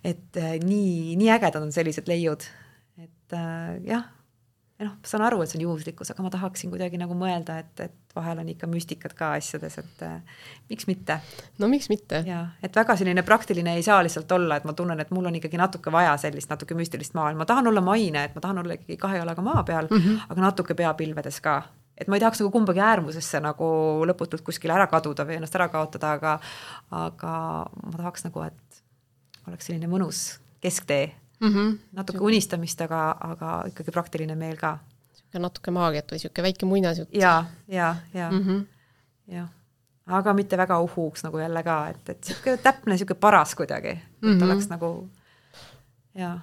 et äh, nii, nii ägedad on sellised leiud et äh, jah, noh, saan aru, et see on juhuslikkus, aga ma tahaksin kuidagi nagu mõelda, et, et vahel on ikka müstikat ka asjades, et äh, miks mitte. no miks mitte. jaa, et väga selline praktiline ei saa lihtsalt olla, et ma tunnen, et mul on ikkagi natuke vaja sellist natuke müstilist maailma, ma tahan olla maine, et ma tahan olla ikkagi kahe jalaga maa peal mm, -hmm. aga natuke peapilvedes ka et ma ei tahaks nagu kumbagi äärmusesse nagu lõputult kuskile ära kaduda või ennast ära kaotada, aga aga ma tahaks nagu, et oleks selline mõnus kesktee mm. -hmm. natuke unistamist, aga, aga ikkagi praktiline meel ka. niisugune natuke maagiat või niisugune väike muinasjutt. ja, ja, ja mm, -hmm. jah. aga mitte väga uhuks nagu jälle ka, et, et niisugune täpne, niisugune paras kuidagi, et mm -hmm. oleks nagu jaa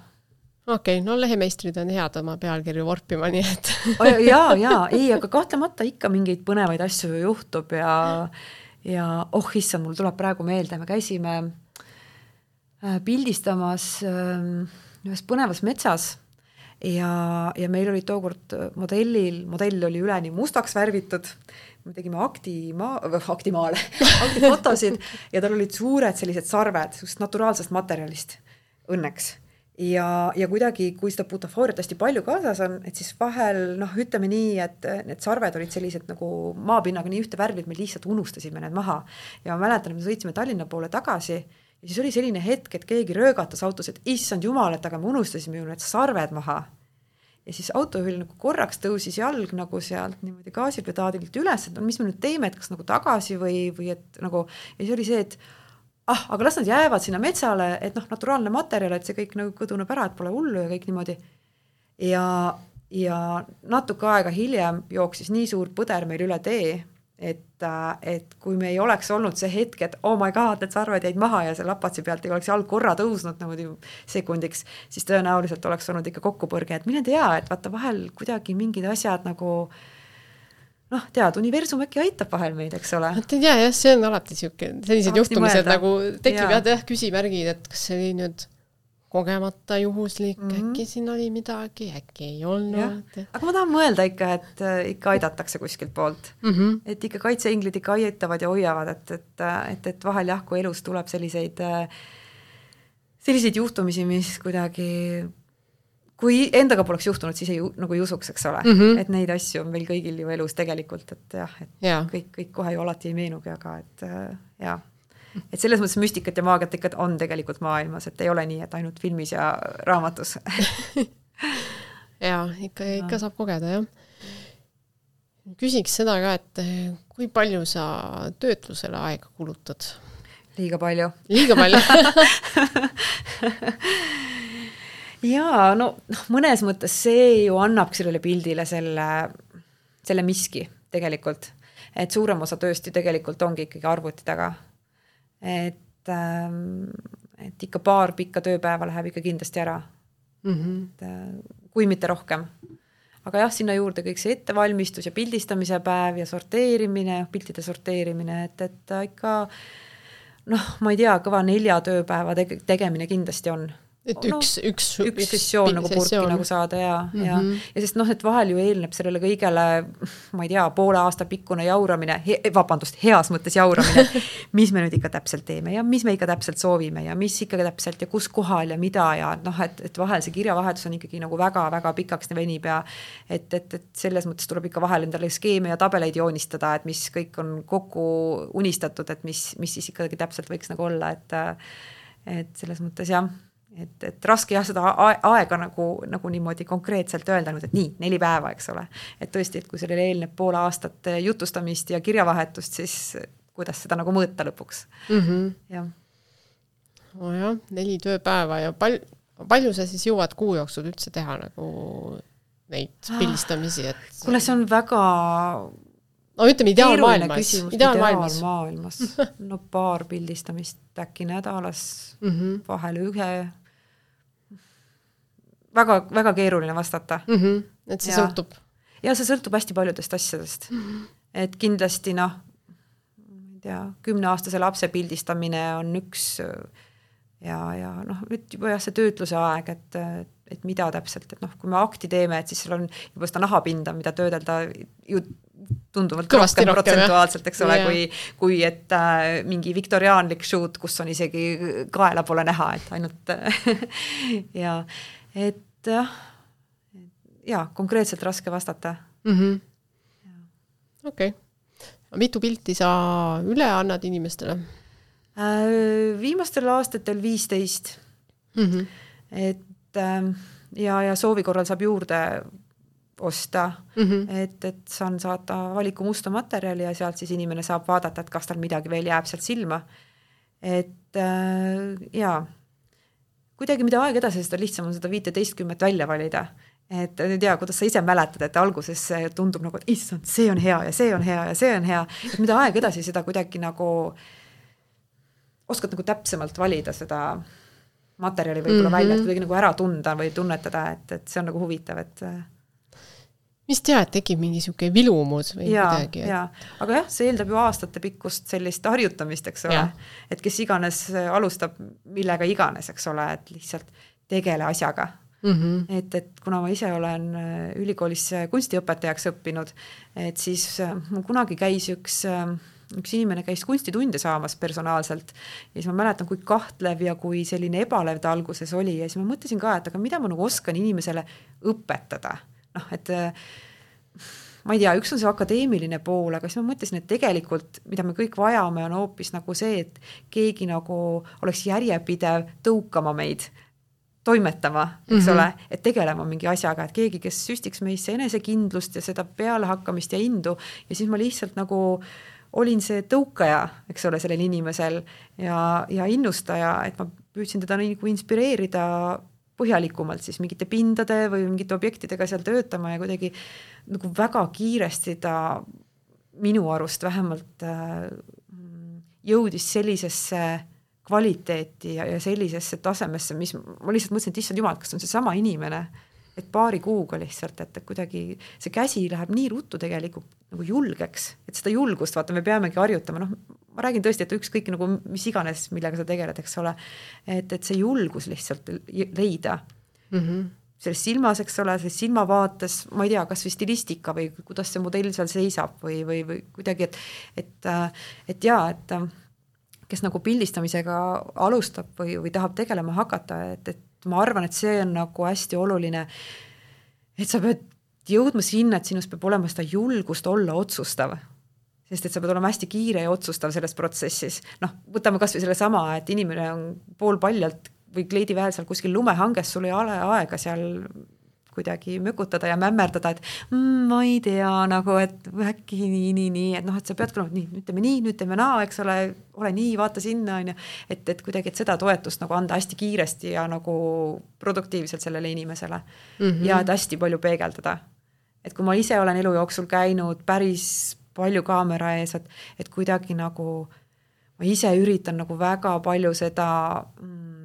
okei okay,, no lehemeistrid on head oma pealkirju vorpima, nii et ja, ja ei, aga kahtlemata ikka mingeid põnevaid asju ju juhtub ja ja oh issand, mul tuleb praegu meelde, me käisime äh, pildistamas äh, ühes põnevas metsas ja, ja meil oli tookord modellil, modell oli üleni mustaks värvitud, me tegime aktimaa, aktimaale aktifotosid ja tal olid suured sellised sarved, sellisest naturaalsest materjalist, õnneks ja, ja kuidagi, kui seda butafooriat hästi palju kaasas on, et siis vahel noh, ütleme nii, et need sarved olid sellised nagu maapinnaga nii ühte värvi, et me lihtsalt unustasime need maha. ja ma mäletan, et me sõitsime Tallinna poole tagasi ja siis oli selline hetk, et keegi röögatas autos, et issand jumal, et aga me unustasime ju need sarved maha. ja siis autojuhil nagu korraks tõusis jalg nagu sealt niimoodi gaasipedaadilt üles, et no mis me nüüd teeme, et kas nagu tagasi või, või et nagu ja siis oli see, et ah, aga las nad jäävad sinna metsale, et noh, naturaalne materjal, et see kõik nagu kõduneb ära, et pole hullu ja kõik niimoodi. ja, ja natuke aega hiljem jooksis nii suur põder meil üle tee et, äh, et kui me ei oleks olnud see hetk, et oh my god, need sarved jäid maha ja see lapatsi pealt ei oleks jalg korra tõusnud niimoodi sekundiks, siis tõenäoliselt oleks olnud ikka kokkupõrge, et mine tea, et vaata vahel kuidagi mingid asjad nagu noh, tead, universum äkki aitab vahel meid, eks ole. vot ei tea jah, see on alati niisugune, sellised juhtumised nagu tekib jah, jah, küsimärgid, et kas see oli nüüd kogemata juhuslik mm, -hmm. äkki siin oli midagi, äkki ei olnud. aga ma tahan mõelda ikka, et äh, ikka aidatakse kuskilt poolt mm. -hmm. et ikka kaitseinglid ikka aitavad ja hoiavad, et, et, et, et vahel jah, kui elus tuleb selliseid, äh, selliseid juhtumisi, mis kuidagi kui endaga poleks juhtunud, siis ei, nagu ei usuks, eks ole mm, -hmm. et neid asju on meil kõigil ju elus tegelikult, et jah, et ja. kõik, kõik kohe ju alati ei meenugi, aga et äh, jaa et selles mõttes müstikat ja maagiat ikka on tegelikult maailmas, et ei ole nii, et ainult filmis ja raamatus jaa, ikka, ikka saab kogeda, jah. küsiks seda ka, et eh, kui palju sa töötlusele aega kulutad? liiga palju. liiga palju jaa, no noh, mõnes mõttes see ju annabki sellele pildile selle, selle miski tegelikult, et suurem osa tööst ju tegelikult ongi ikkagi arvuti taga et, ähm, et ikka paar pikka tööpäeva läheb ikka kindlasti ära mm. -hmm. et äh, kui mitte rohkem. aga jah, sinna juurde kõik see ettevalmistus ja pildistamise päev ja sorteerimine, piltide sorteerimine, et, et ikka noh, ma ei tea, kõva nelja tööpäeva tege-, tegemine kindlasti on et no, üks, üks üks sessioon nagu purki nagu saada ja mm, -hmm. ja, ja sest noh, et vahel ju eelneb sellele kõigele, ma ei tea, poole aasta pikkune jauramine he,, vabandust, heas mõttes jauramine mis me nüüd ikka täpselt teeme ja mis me ikka täpselt soovime ja mis ikka täpselt ja kus kohal ja mida ja noh, et, et vahel see kirjavahetus on ikkagi nagu väga-väga pikaks venib ja et, et, et selles mõttes tuleb ikka vahel endale skeeme ja tabeleid joonistada, et mis kõik on kokku unistatud, et mis, mis siis ikkagi täpselt võiks nagu olla, et et selles mõttes jah et, et raske jah, seda aega nagu, nagu niimoodi konkreetselt öelda nüüd, et nii, neli päeva, eks ole. et tõesti, et kui sellele eelneb pool aastat jutustamist ja kirjavahetust, siis kuidas seda nagu mõõta lõpuks mm. -hmm. jah. nojah, neli tööpäeva ja pal-, palju sa siis jõuad kuu jooksul üldse teha nagu neid pildistamisi, et kuule, see on väga no ütleme ideaalmaailmas, ideaalmaailmas. ideaalmaailmas, no paar pildistamist äkki nädalas mm, -hmm. vahel ühe väga, väga keeruline vastata mm. -hmm. et see Jaa. sõltub ja see sõltub hästi paljudest asjadest mm. -hmm. et kindlasti noh, ma ei tea, kümneaastase lapse pildistamine on üks ja, ja noh, nüüd juba jah, see töötluse aeg, et, et mida täpselt, et noh, kui me akti teeme, et siis seal on juba seda nahapinda, mida töödelda ju tunduvalt Kõvasti rohkem rohkem, protsentuaalselt, eks ole Jaa. kui, kui et äh, mingi viktoriaanlik shoot, kus on isegi kaela pole näha, et ainult ja et jah, ja konkreetselt raske vastata mm -hmm. okei okay. mitu pilti sa üle annad inimestele äh,. viimastel aastatel viisteist mm? -hmm. et ja, ja soovi korral saab juurde osta Mm -hmm. et, et saan saata valiku musta materjali ja sealt siis inimene saab vaadata, et kas tal midagi veel jääb sealt silma. et äh, jaa, kuidagi mida aeg edasi, seda lihtsam on seda viiteistkümmet välja valida. et ei tea, kuidas sa ise mäletad, et alguses tundub nagu, et issand, see on hea ja see on hea ja see on hea, et mida aeg edasi, seda kuidagi nagu oskad nagu täpsemalt valida seda materjali võib-olla mm -hmm. välja, et kuidagi nagu ära tunda või tunnetada, et, et see on nagu huvitav, et vist jah, et tekib mingi niisugune vilumus või ja, midagi. ja, aga jah, see eeldab ju aastatepikkust sellist harjutamist, eks ole, et kes iganes alustab millega iganes, eks ole, et lihtsalt tegele asjaga mm. -hmm. et, et kuna ma ise olen ülikoolis kunstiõpetajaks õppinud, et siis mul kunagi käis üks üks inimene käis kunstitunde saamas personaalselt ja siis ma mäletan, kui kahtlev ja kui selline ebalev ta alguses oli ja siis ma mõtlesin ka, et aga mida ma nagu oskan inimesele õpetada noh, et ma ei tea, üks on see akadeemiline pool, aga siis ma mõtlesin, et tegelikult, mida me kõik vajame, on hoopis nagu see, et keegi nagu oleks järjepidev tõukama meid toimetama, eks mm -hmm. ole, et tegelema mingi asjaga, et keegi, kes süstiks meisse enesekindlust ja seda pealehakkamist ja indu ja siis ma lihtsalt nagu olin see tõukaja, eks ole, sellel inimesel ja, ja innustaja, et ma püüdsin teda nagu inspireerida põhjalikumalt siis mingite pindade või mingite objektidega seal töötama ja kuidagi nagu väga kiiresti ta minu arust vähemalt äh, jõudis sellisesse kvaliteeti ja, ja sellisesse tasemesse, mis ma lihtsalt mõtlesin, et issand jumal, kas see on seesama inimene, et paari kuuga lihtsalt, et kuidagi see käsi läheb nii ruttu tegelikult nagu julgeks, et seda julgust, vaata, me peamegi harjutama, noh, ma räägin tõesti, et ükskõik nagu mis iganes, millega sa tegeled, eks ole, et, et see julgus lihtsalt leida mm. -hmm selles silmas, eks ole, selles silmavaates, ma ei tea, kas või stilistika või kuidas see modell seal seisab või, või, või kuidagi, et, et, et jaa, et kes nagu pildistamisega alustab või, või tahab tegelema hakata, et, et ma arvan, et see on nagu hästi oluline, et sa pead jõudma sinna, et sinus peab olema seda julgust olla otsustav sest et sa pead olema hästi kiire ja otsustav selles protsessis. noh, võtame kas või sellesama, et inimene on poolpaljalt või kleidiväel seal kuskil lumehanges, sul ei ole aega seal kuidagi mökutada ja mämmerdada, et mm, ma ei tea nagu, et äkki nii, nii, nii, et noh, et sa peadki olema, nii, nüüd teeme nii, nüüd teeme naa, eks ole, ole nii, vaata sinna, on ju. et, et kuidagi, et seda toetust nagu anda hästi kiiresti ja nagu produktiivselt sellele inimesele mm. -hmm. ja et hästi palju peegeldada. et kui ma ise olen elu jooksul käinud päris palju kaamera ees, et, et kuidagi nagu ma ise üritan nagu väga palju seda mm,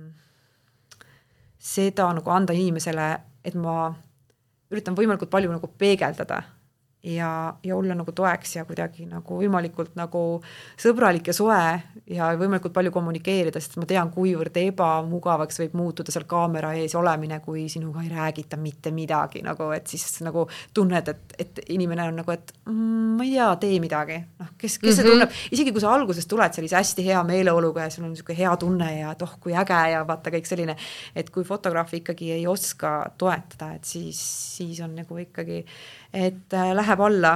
seda nagu anda inimesele, et ma üritan võimalikult palju nagu peegeldada ja, ja olla nagu toeks ja kuidagi nagu võimalikult nagu sõbralik ja soe ja võimalikult palju kommunikeerida, sest ma tean, kuivõrd ebamugavaks võib muutuda seal kaamera ees olemine, kui sinuga ei räägita mitte midagi nagu, et siis nagu tunned, et, et inimene on nagu, et mm, ma ei tea, tee midagi, noh, kes, kes mm -hmm. see tunneb, isegi kui sa alguses tuled sellise hästi hea meeleoluga ja sul on niisugune hea tunne ja et oh, kui äge ja vaata kõik selline, et kui fotograaf ikkagi ei oska toetada, et siis, siis on nagu ikkagi, et äh, läheb alla,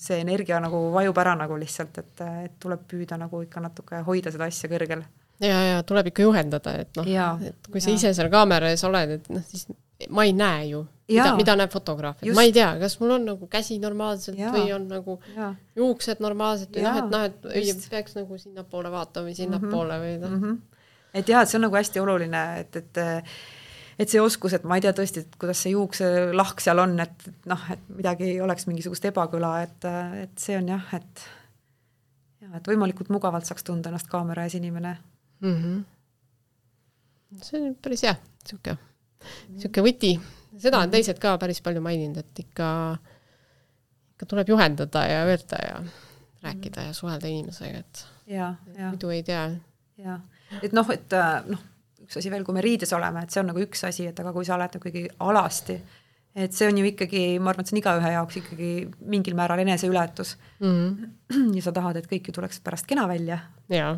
see energia nagu vajub ära nagu lihtsalt, et, et tuleb püüda nagu ikka natuke hoida seda asja kõrgel. ja, ja tuleb ikka juhendada, et noh, et kui sa ja. ise seal kaamera ees oled, et noh, siis ma ei näe ju, mida, mida näeb fotograaf, et Just. ma ei tea, kas mul on nagu käsi normaalselt ja. või on nagu ja. juuksed normaalselt või noh, et noh, et ei peaks nagu sinnapoole vaatama või sinnapoole või noh mm -hmm.. et jah, et see on nagu hästi oluline, et, et et see oskus, et ma ei tea tõesti, et kuidas see juukselahk seal on, et noh, et midagi ei oleks mingisugust ebakõla, et, et see on jah, et ja et võimalikult mugavalt saaks tunda ennast kaamera ees inimene mm. -hmm. see on päris hea, niisugune niisugune võti, seda on teised ka päris palju maininud, et ikka, ikka tuleb juhendada ja öelda ja rääkida ja suhelda inimesega, et ja, ja, muidu ei tea. ja, et noh, et äh, noh, üks asi veel, kui me riides oleme, et see on nagu üks asi, et aga kui sa oled nagu ikkagi alasti, et see on ju ikkagi, ma arvan, et see on igaühe jaoks ikkagi mingil määral eneseületus mm. -hmm. ja sa tahad, et kõik ju tuleks pärast kena välja.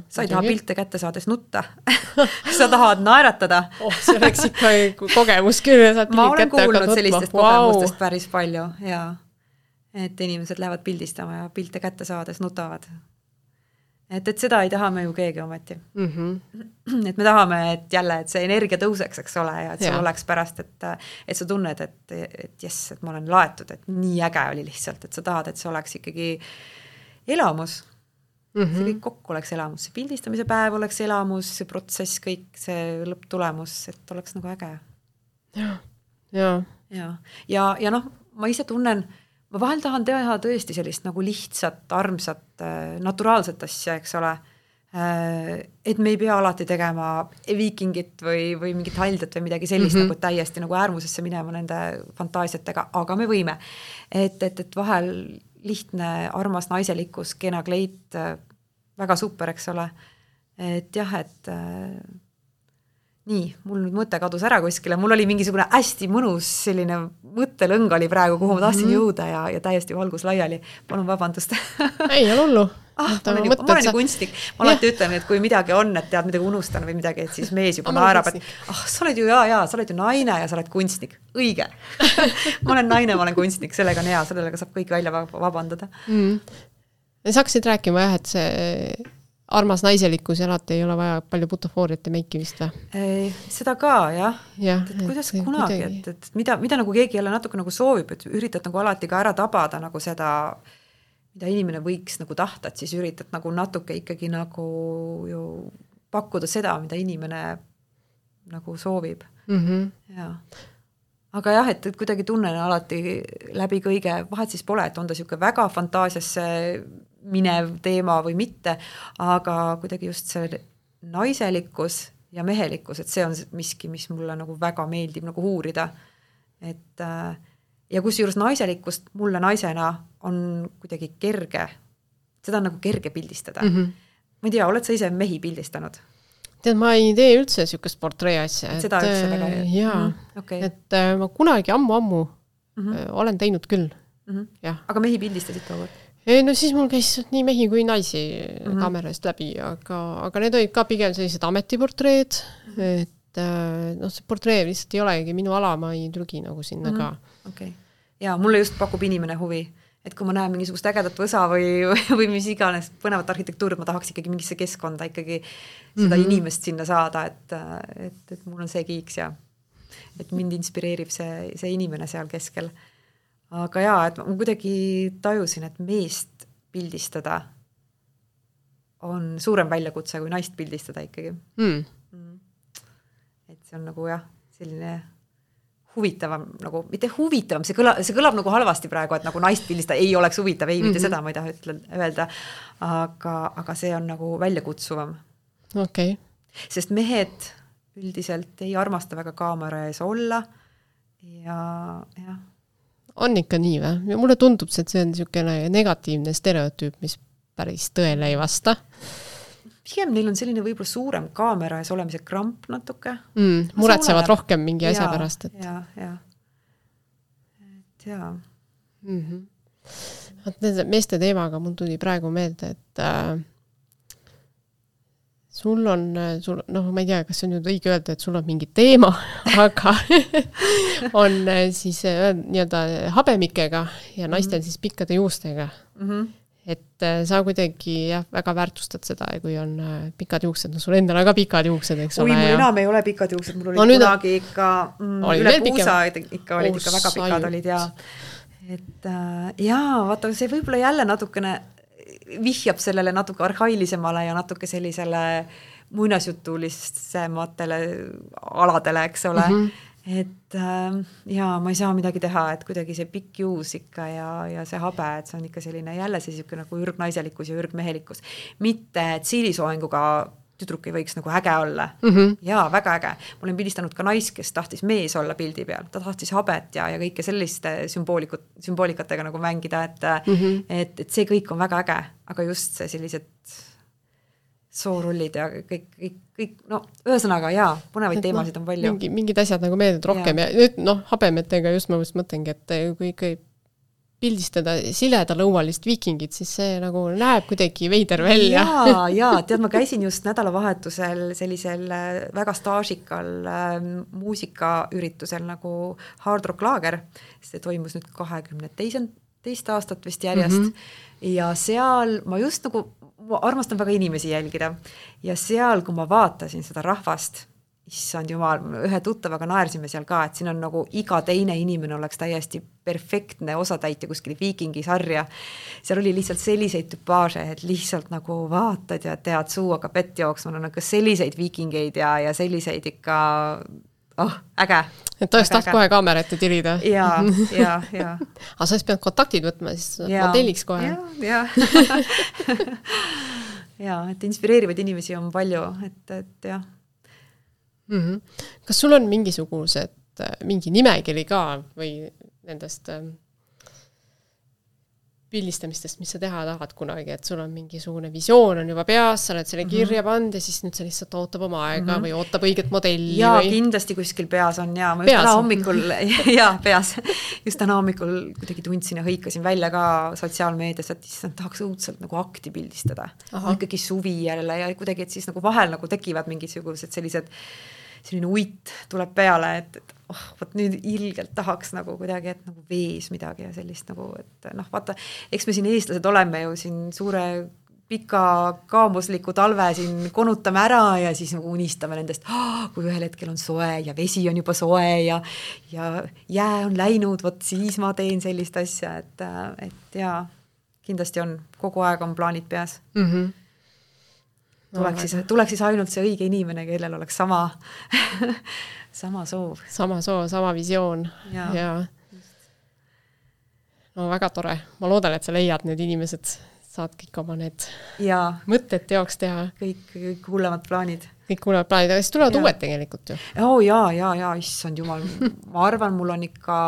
sa ei taha pilte kätte saades nutta sa tahad naeratada oh, see oleks ikka kogemus küll, saad ma olen kuulnud sellistest wow. kogemustest päris palju jaa. et inimesed lähevad pildistama ja pilte kätte saades nutavad et, et seda ei taha me ju keegi ometi mm. -hmm. et me tahame, et jälle, et see energia tõuseks, eks ole, ja et sul oleks pärast, et et sa tunned, et, et jess, et ma olen laetud, et nii äge oli lihtsalt, et sa tahad, et see oleks ikkagi elamus mm. see -hmm. kõik kokku oleks elamus, see pildistamise päev oleks elamus, see protsess, kõik see lõpptulemus, et oleks nagu äge. jaa, jaa. ja, ja, ja noh, ma ise tunnen ma vahel tahan teha tõesti sellist nagu lihtsat, armsat, naturaalset asja, eks ole. et me ei pea alati tegema viikingit või, või mingit haldat või midagi sellist mm -hmm. nagu täiesti nagu äärmusesse minema nende fantaasiatega, aga me võime. et, et, et vahel lihtne, armas naiselikkus, kena kleit, väga super, eks ole. et jah, et nii, mul nüüd mõte kadus ära kuskile, mul oli mingisugune hästi mõnus selline mõttelõng oli praegu, kuhu ma tahtsin mm -hmm. jõuda ja, ja täiesti valgus laiali. palun vabandust. Ei ole hullu. ah, ma olen ma olen ju kunstnik, ma alati ütlen, et kui midagi on, et tead midagi unustan või midagi, et siis mees juba naerab, et ah, sa oled ju jaa, jaa, sa oled ju naine ja sa oled kunstnik, õige. Ma olen naine, ma olen kunstnik, sellega on hea, sellega saab kõik välja vabandada. Mm.. sa hakkasid rääkima jah, et see armas naiselikkus ja alati ei ole vaja palju butofooriat ja meiki vist või? seda ka jah ja,, et kuidas et kunagi, et, et mida, mida nagu keegi jälle natuke nagu soovib, et üritad nagu alati ka ära tabada nagu seda, mida inimene võiks nagu tahta, et siis üritad nagu natuke ikkagi nagu ju pakkuda seda, mida inimene nagu soovib mm. -hmm. jaa aga jah, et, et kuidagi tunnen alati läbi kõige, vahet siis pole, et on ta niisugune väga fantaasiasse minev teema või mitte, aga kuidagi just see naiselikkus ja mehelikkus, et see on miski, mis mulle nagu väga meeldib nagu uurida. et äh, ja kusjuures naiselikkust mulle naisena on kuidagi kerge, seda on nagu kerge pildistada mm. -hmm. ma ei tea, oled sa ise mehi pildistanud? tead, ma ei tee üldse niisugust portree asja. et seda üldse väga ei? jaa mm, -hmm. okay. et äh, ma kunagi ammu-ammu mm -hmm. olen teinud küll mm. -hmm. jah. aga mehi pildistasid tookord? Ei no siis mul käis nii mehi kui naisi mm -hmm. kaamera eest läbi, aga, aga need olid ka pigem sellised ametiportreed -hmm. et äh, noh, see portree lihtsalt ei olegi minu ala, ma ei trügi nagu sinna mm -hmm. ka. okei okay., jaa, mulle just pakub inimene huvi, et kui ma näen mingisugust ägedat võsa või, või mis iganes põnevat arhitektuuri, ma tahaks ikkagi mingisse keskkonda ikkagi seda mm -hmm. inimest sinna saada, et, et, et mul on see kiiks ja et mind inspireerib see, see inimene seal keskel aga jaa, et ma kuidagi tajusin, et meest pildistada on suurem väljakutse kui naist pildistada ikkagi mm.. Mm. et see on nagu jah, selline huvitavam nagu, mitte huvitavam, see kõlab, see kõlab nagu halvasti praegu, et nagu naist pildistada ei oleks huvitav, ei mm, -hmm. mitte mhm. seda ma ei taha ütle, öelda. aga, aga see on nagu väljakutsuvam. okei okay.. sest mehed üldiselt ei armasta väga kaamera ees olla ja jah on ikka nii või? mulle tundub, et see on niisugune negatiivne stereotüüp, mis päris tõele ei vasta. pigem neil on selline võib-olla suurem kaamera ees olemise kramp natuke mm,. muretsevad rohkem mingi asja ja, pärast, et. ja, ja, et jaa mm -hmm.. vot nende meeste teemaga mul tuli praegu meelde, et äh, sul on, sul, noh, ma ei tea, kas see on nüüd õige öelda, et sul on mingi teema, aga on eh, siis eh, nii-öelda habemikega ja naistel mm -hmm. siis pikkade juustega mm. -hmm. et eh, sa kuidagi jah, väga väärtustad seda, kui on pikad juuksed, no sul endal on ka pikad juuksed, eks ole. oi, mul ja... enam ei ole pikad juuksed, mul olid no, kunagi on... ikka mm, oli üle puusa, ikka olid oh, ikka väga pikad olid ja et äh, jaa, vaata, see võib-olla jälle natukene vihjab sellele natuke arhailisemale ja natuke sellisele muinasjutulisematele aladele, eks ole mm. -hmm et äh, jaa, ma ei saa midagi teha, et kuidagi see pikk juus ikka ja, ja see habe, et see on ikka selline jälle see niisugune nagu ürgnaiselikkus ja ürgmehelikkus. mitte tsiilisoojenguga tüdruk ei võiks nagu äge olla mm. -hmm. jaa, väga äge. ma olen pildistanud ka naist, kes tahtis mees olla pildi peal, ta tahtis habet ja, ja kõike selliste sümboolikud, sümboolикatega nagu mängida, et mm, -hmm. et, et see kõik on väga äge, aga just see sellised soorullid ja kõik, kõik, kõik, no ühesõnaga jaa, põnevaid Et teemasid noh, on palju. mingi, mingid asjad nagu meeldivad rohkem ja, ja nüüd noh, habemetega just ma just mõtlengi, et kui ikka pildistada siledalõualist viikingit, siis see nagu näeb kuidagi veider välja. jaa, jaa, tead, ma käisin just nädalavahetusel sellisel äh, väga staažikal äh, muusikaüritusel nagu Hard Rock Laager, see toimus nüüd kahekümne teise, teist aastat vist järjest mm, -hmm. ja seal ma just nagu ma armastan väga inimesi jälgida ja seal, kui ma vaatasin seda rahvast, issand jumal, ühe tuttavaga naersime seal ka, et siin on nagu iga teine inimene oleks täiesti perfektne osatäitja kuskil viikingisarja. seal oli lihtsalt selliseid tüpaaže, et lihtsalt nagu vaatad ja tead, suu hakkab vett jooksma, no nagu selliseid viikingeid ja, ja selliseid ikka oh, äge. et oleks tahtnud kohe kaamera ette tirida. ja, ja, ja. aga sa siis pead kontaktid võtma, siis ja, modelliks kohe. ja, ja ja et inspireerivaid inimesi on palju, et, et jah mm. -hmm. kas sul on mingisugused, äh, mingi nimekiri ka või nendest ähm, pildistamistest, mis sa teha tahad kunagi, et sul on mingisugune visioon on juba peas, sa oled selle mhm. kirja pannud ja siis nüüd see lihtsalt ootab oma aega mm -hmm. või ootab õiget modelli jaa või..., kindlasti kuskil peas on jaa, ma just täna hommikul jaa, peas, just täna hommikul kuidagi tundsin ja hõikasin välja ka sotsiaalmeedias, et issand, tahaks õudselt nagu akti pildistada. ikkagi suvi jälle ja kuidagi, et siis nagu vahel nagu tekivad mingisugused sellised selline uit tuleb peale, et, et oh, vot nüüd ilgelt tahaks nagu kuidagi, et nagu vees midagi ja sellist nagu, et noh, vaata, eks me siin eestlased oleme ju siin suure pika kaamusliku talve siin konutame ära ja siis nagu unistame nendest oh,, kui ühel hetkel on soe ja vesi on juba soe ja ja jää on läinud, vot siis ma teen sellist asja, et, et jaa, kindlasti on, kogu aeg on plaanid peas mm. -hmm tuleks siis, tuleks siis ainult see õige inimene, kellel oleks sama sama soov. sama soov, sama visioon ja, ja. no väga tore, ma loodan, et sa leiad need inimesed, saad kõik oma need ja. mõtted teoks teha. kõik, kõik hullemad plaanid. kõik hullemad plaanid, aga siis tulevad ja. uued tegelikult ju. oo oh, jaa, jaa, jaa, issand jumal ma arvan, mul on ikka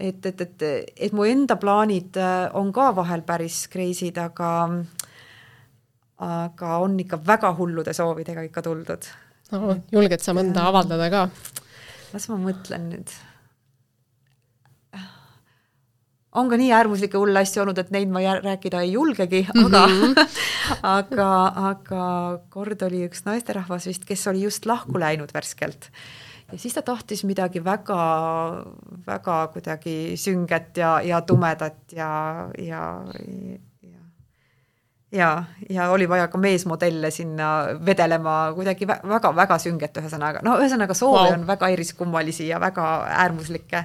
et, et, et, et mu enda plaanid äh, on ka vahel päris crazy'd, aga aga on ikka väga hullude soovidega ikka tuldud no,. julged sa mõnda avaldada ka? las ma mõtlen nüüd. on ka nii äärmuslikke hulle asju olnud, et neid ma rääkida ei julgegi, aga mm, -hmm. aga, aga kord oli üks naisterahvas vist, kes oli just lahku läinud värskelt ja siis ta tahtis midagi väga, väga kuidagi sünget ja, ja tumedat ja, ja ja, ja oli vaja ka meesmodelle sinna vedelema kuidagi väga-väga sünget, ühesõnaga, no ühesõnaga soove wow. on väga eriskummalisi ja väga äärmuslikke,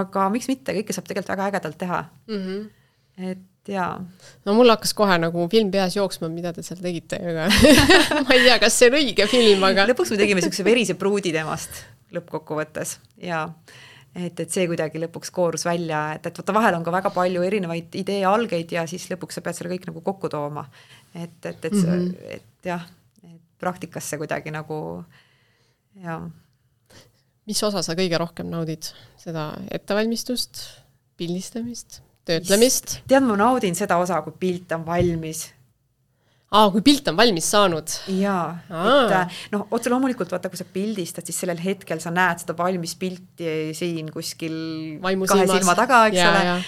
aga miks mitte, kõike saab tegelikult väga ägedalt teha mm. -hmm. et jaa. no mul hakkas kohe nagu film peas jooksma, mida te seal tegite, aga ma ei tea, kas see on õige film, aga lõpuks me tegime niisuguse verise pruudi temast lõppkokkuvõttes ja et, et see kuidagi lõpuks koorus välja, et, et vaata, vahel on ka väga palju erinevaid idee algeid ja siis lõpuks sa pead selle kõik nagu kokku tooma. et, et, et mm, -hmm. et jah, et praktikas see kuidagi nagu jah. mis osa sa kõige rohkem naudid, seda ettevalmistust, pildistamist, töötlemist? tead, ma naudin seda osa, kui pilt on valmis aa, kui pilt on valmis saanud? jaa, et äh, noh, otse loomulikult vaata, kui sa pildistad, siis sellel hetkel sa näed seda valmis pilti siin kuskil Vaimu kahe silmas. silma taga, eks ja, ole,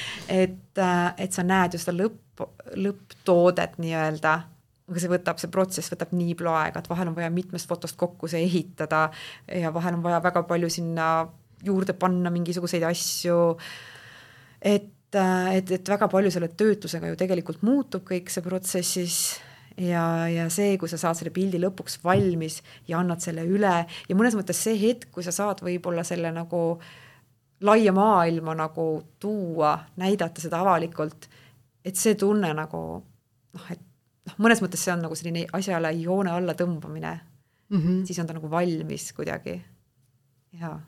et, äh, et sa näed ju seda lõpp, lõpptoodet nii-öelda, aga see võtab, see protsess võtab nii palju aega, et vahel on vaja mitmest fotost kokku see ehitada ja vahel on vaja väga palju sinna juurde panna mingisuguseid asju, et äh, et, et väga palju selle töötlusega ju tegelikult muutub kõik see protsessis ja, ja see, kui sa saad selle pildi lõpuks valmis ja annad selle üle ja mõnes mõttes see hetk, kui sa saad võib-olla selle nagu laia maailma nagu tuua, näidata seda avalikult, et see tunne nagu noh, et noh, mõnes mõttes see on nagu selline asjale joone alla tõmbamine mm. -hmm. siis on ta nagu valmis kuidagi. jaa,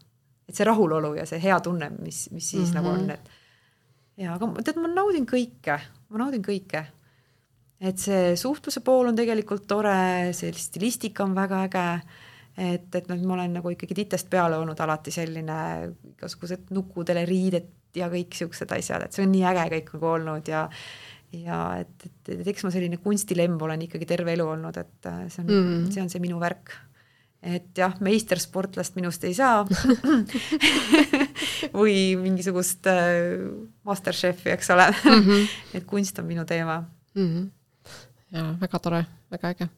et see rahulolu ja see hea tunne, mis, mis siis mm -hmm. nagu on, et jaa, aga tead, ma naudin kõike, ma naudin kõike et see suhtluse pool on tegelikult tore, see stilistika on väga äge, et, et noh, ma olen nagu ikkagi titest peale olnud alati selline igasugused nukudele riided ja kõik niisugused asjad, et see on nii äge kõik nagu olnud ja ja et, et, et eks ma selline kunstilemm olen ikkagi terve elu olnud, et äh, see on mm, -hmm. see on see minu värk. et jah, meistersportlast minust ei saa või mingisugust äh, masterchefi, eks ole mm. -hmm. et kunst on minu teema mm. -hmm. Ja väga tore, väga äge.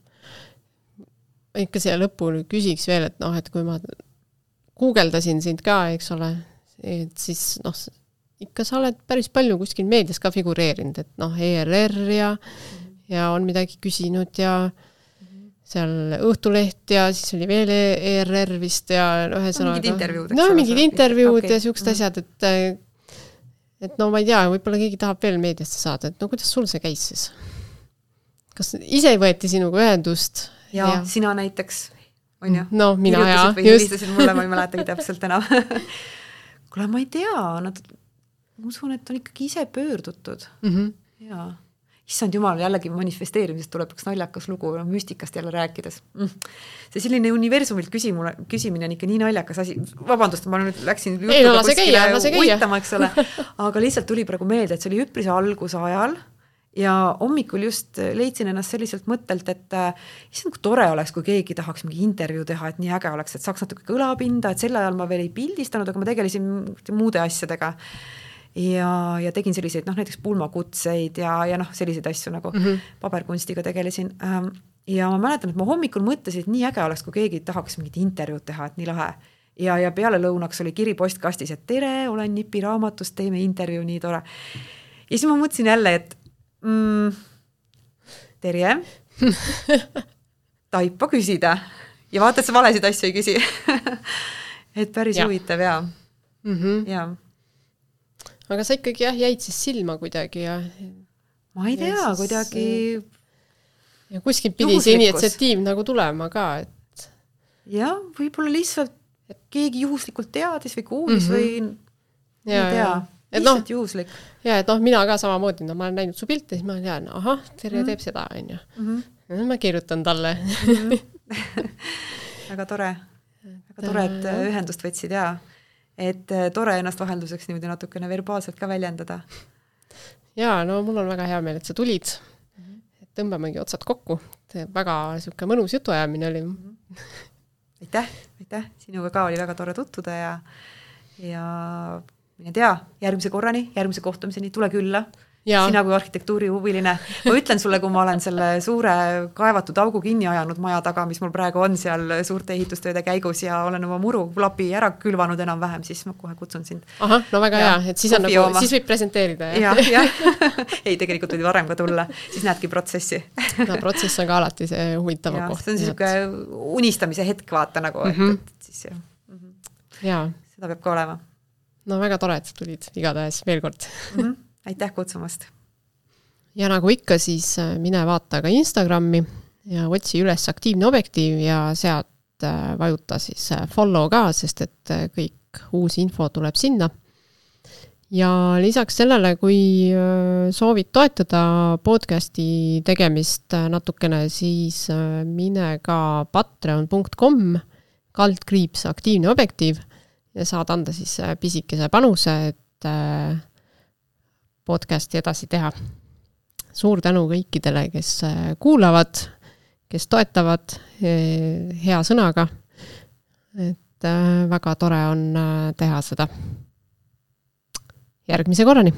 ikka siia lõppu küsiks veel, et noh, et kui ma guugeldasin sind ka, eks ole, et siis noh, ikka sa oled päris palju kuskil meedias ka figureerinud, et noh, ERR ja ja on midagi küsinud ja seal Õhtuleht ja siis oli veel ERR vist ja ühesõnaga. mingid intervjuud. no mingid intervjuud okay. ja siuksed mm asjad, et et no ma ei tea, võib-olla keegi tahab veel meediasse saada, et no kuidas sul see käis siis? Kas ise võeti sinuga ühendust? ja, ja sina näiteks, on ju? no mina jaa, just. helistasid mulle, ma ei mäletagi täpselt enam kuule, ma ei tea, nad ma usun, et on ikkagi ise pöördutud mm. -hmm. jaa. issand jumal, jällegi manifesteerimisest tuleb üks naljakas lugu, müstikast jälle rääkides mm.. see selline universumilt küsimune, küsimine on ikka nii naljakas asi, vabandust, ma nüüd läksin ei no lase käia, lase käia. uitama, eks ole, aga lihtsalt tuli praegu meelde, et see oli üpris alguse ajal ja hommikul just leidsin ennast selliselt mõttelt, et äh, issand, kui tore oleks, kui keegi tahaks mingi intervjuu teha, et nii äge oleks, et saaks natuke kõlapinda, et sel ajal ma veel ei pildistanud, aga ma tegelesin muude asjadega ja, ja tegin selliseid noh, näiteks pulmakutseid ja, ja noh, selliseid asju nagu mm -hmm. paberkunstiga tegelesin ähm, ja ma mäletan, et ma hommikul mõtlesin, et nii äge oleks, kui keegi tahaks mingit intervjuud teha, et nii lahe. ja, ja peale lõunaks oli kiri postkastis, et tere, olen Nipi raamatust, teeme intervjuu, nii tore. ja siis ma mõtlesin jälle, et mm, Terje? Taipa küsida. Ja vaata, et sa valesid asju ei küsi. Et päris ja. huvitav ja mm, -hmm. ja aga sa ikkagi jah, jäid siis silma kuidagi ja ma ei tea, kuidagi ja kuskilt pidi see initsiatiiv nagu tulema ka, et jah, võib-olla lihtsalt keegi juhuslikult teadis või kuulis mm -hmm. või ja, ei tea, lihtsalt no, juhuslik. ja et noh, mina ka samamoodi, no ma olen näinud su pilte, siis ma tean, ahah, Terje mm teeb seda, onju. Mhm. ma kirjutan talle mm. -hmm. väga tore, väga tore, et ühendust võtsid ja et äh, tore ennast vahelduseks niimoodi natukene verbaalselt ka väljendada. jaa, no mul on väga hea meel, et sa tulid et tõmbamegi otsad kokku, väga niisugune mõnus jutuajamine oli mm. -hmm. aitäh, aitäh, sinuga ka oli väga tore tutvuda ja, ja mine tea, järgmise korrani, järgmise kohtumiseni, tule külla sina kui arhitektuurihuviline, ma ütlen sulle, kui ma olen selle suure kaevatud augu kinni ajanud maja taga, mis mul praegu on seal suurte ehitustööde käigus ja olen oma murulapi ära külvanud enam-vähem, siis ma kohe kutsun sind. ahah, no väga ja, hea, et siis on nagu, siis võib presenteerida ja,. jah, jah ei, tegelikult võid varem ka tulla, siis näedki protsessi no protsess on ka alati see huvitavam koht. see on niisugune unistamise hetk, vaata nagu mm, -hmm. et, et siis jah mm -hmm.. seda peab ka olema. No väga tore, et sa tulid igatahes veel kord mm. -hmm aitäh kutsumast! ja nagu ikka, siis äh, mine vaata ka Instagrami ja otsi üles aktiivne objektiiv ja sealt äh, vajuta siis äh, follow ka, sest et kõik uus info tuleb sinna. ja lisaks sellele, kui soovid toetada podcasti tegemist natukene, siis mine ka patreon.com kaldkriips aktiivne objektiiv ja saad anda siis pisikese panuse, et podcasti edasi teha. suur tänu kõikidele, kes äh, kuulavad, kes toetavad äh, hea sõnaga. et äh, väga tore on teha seda. järgmise korrani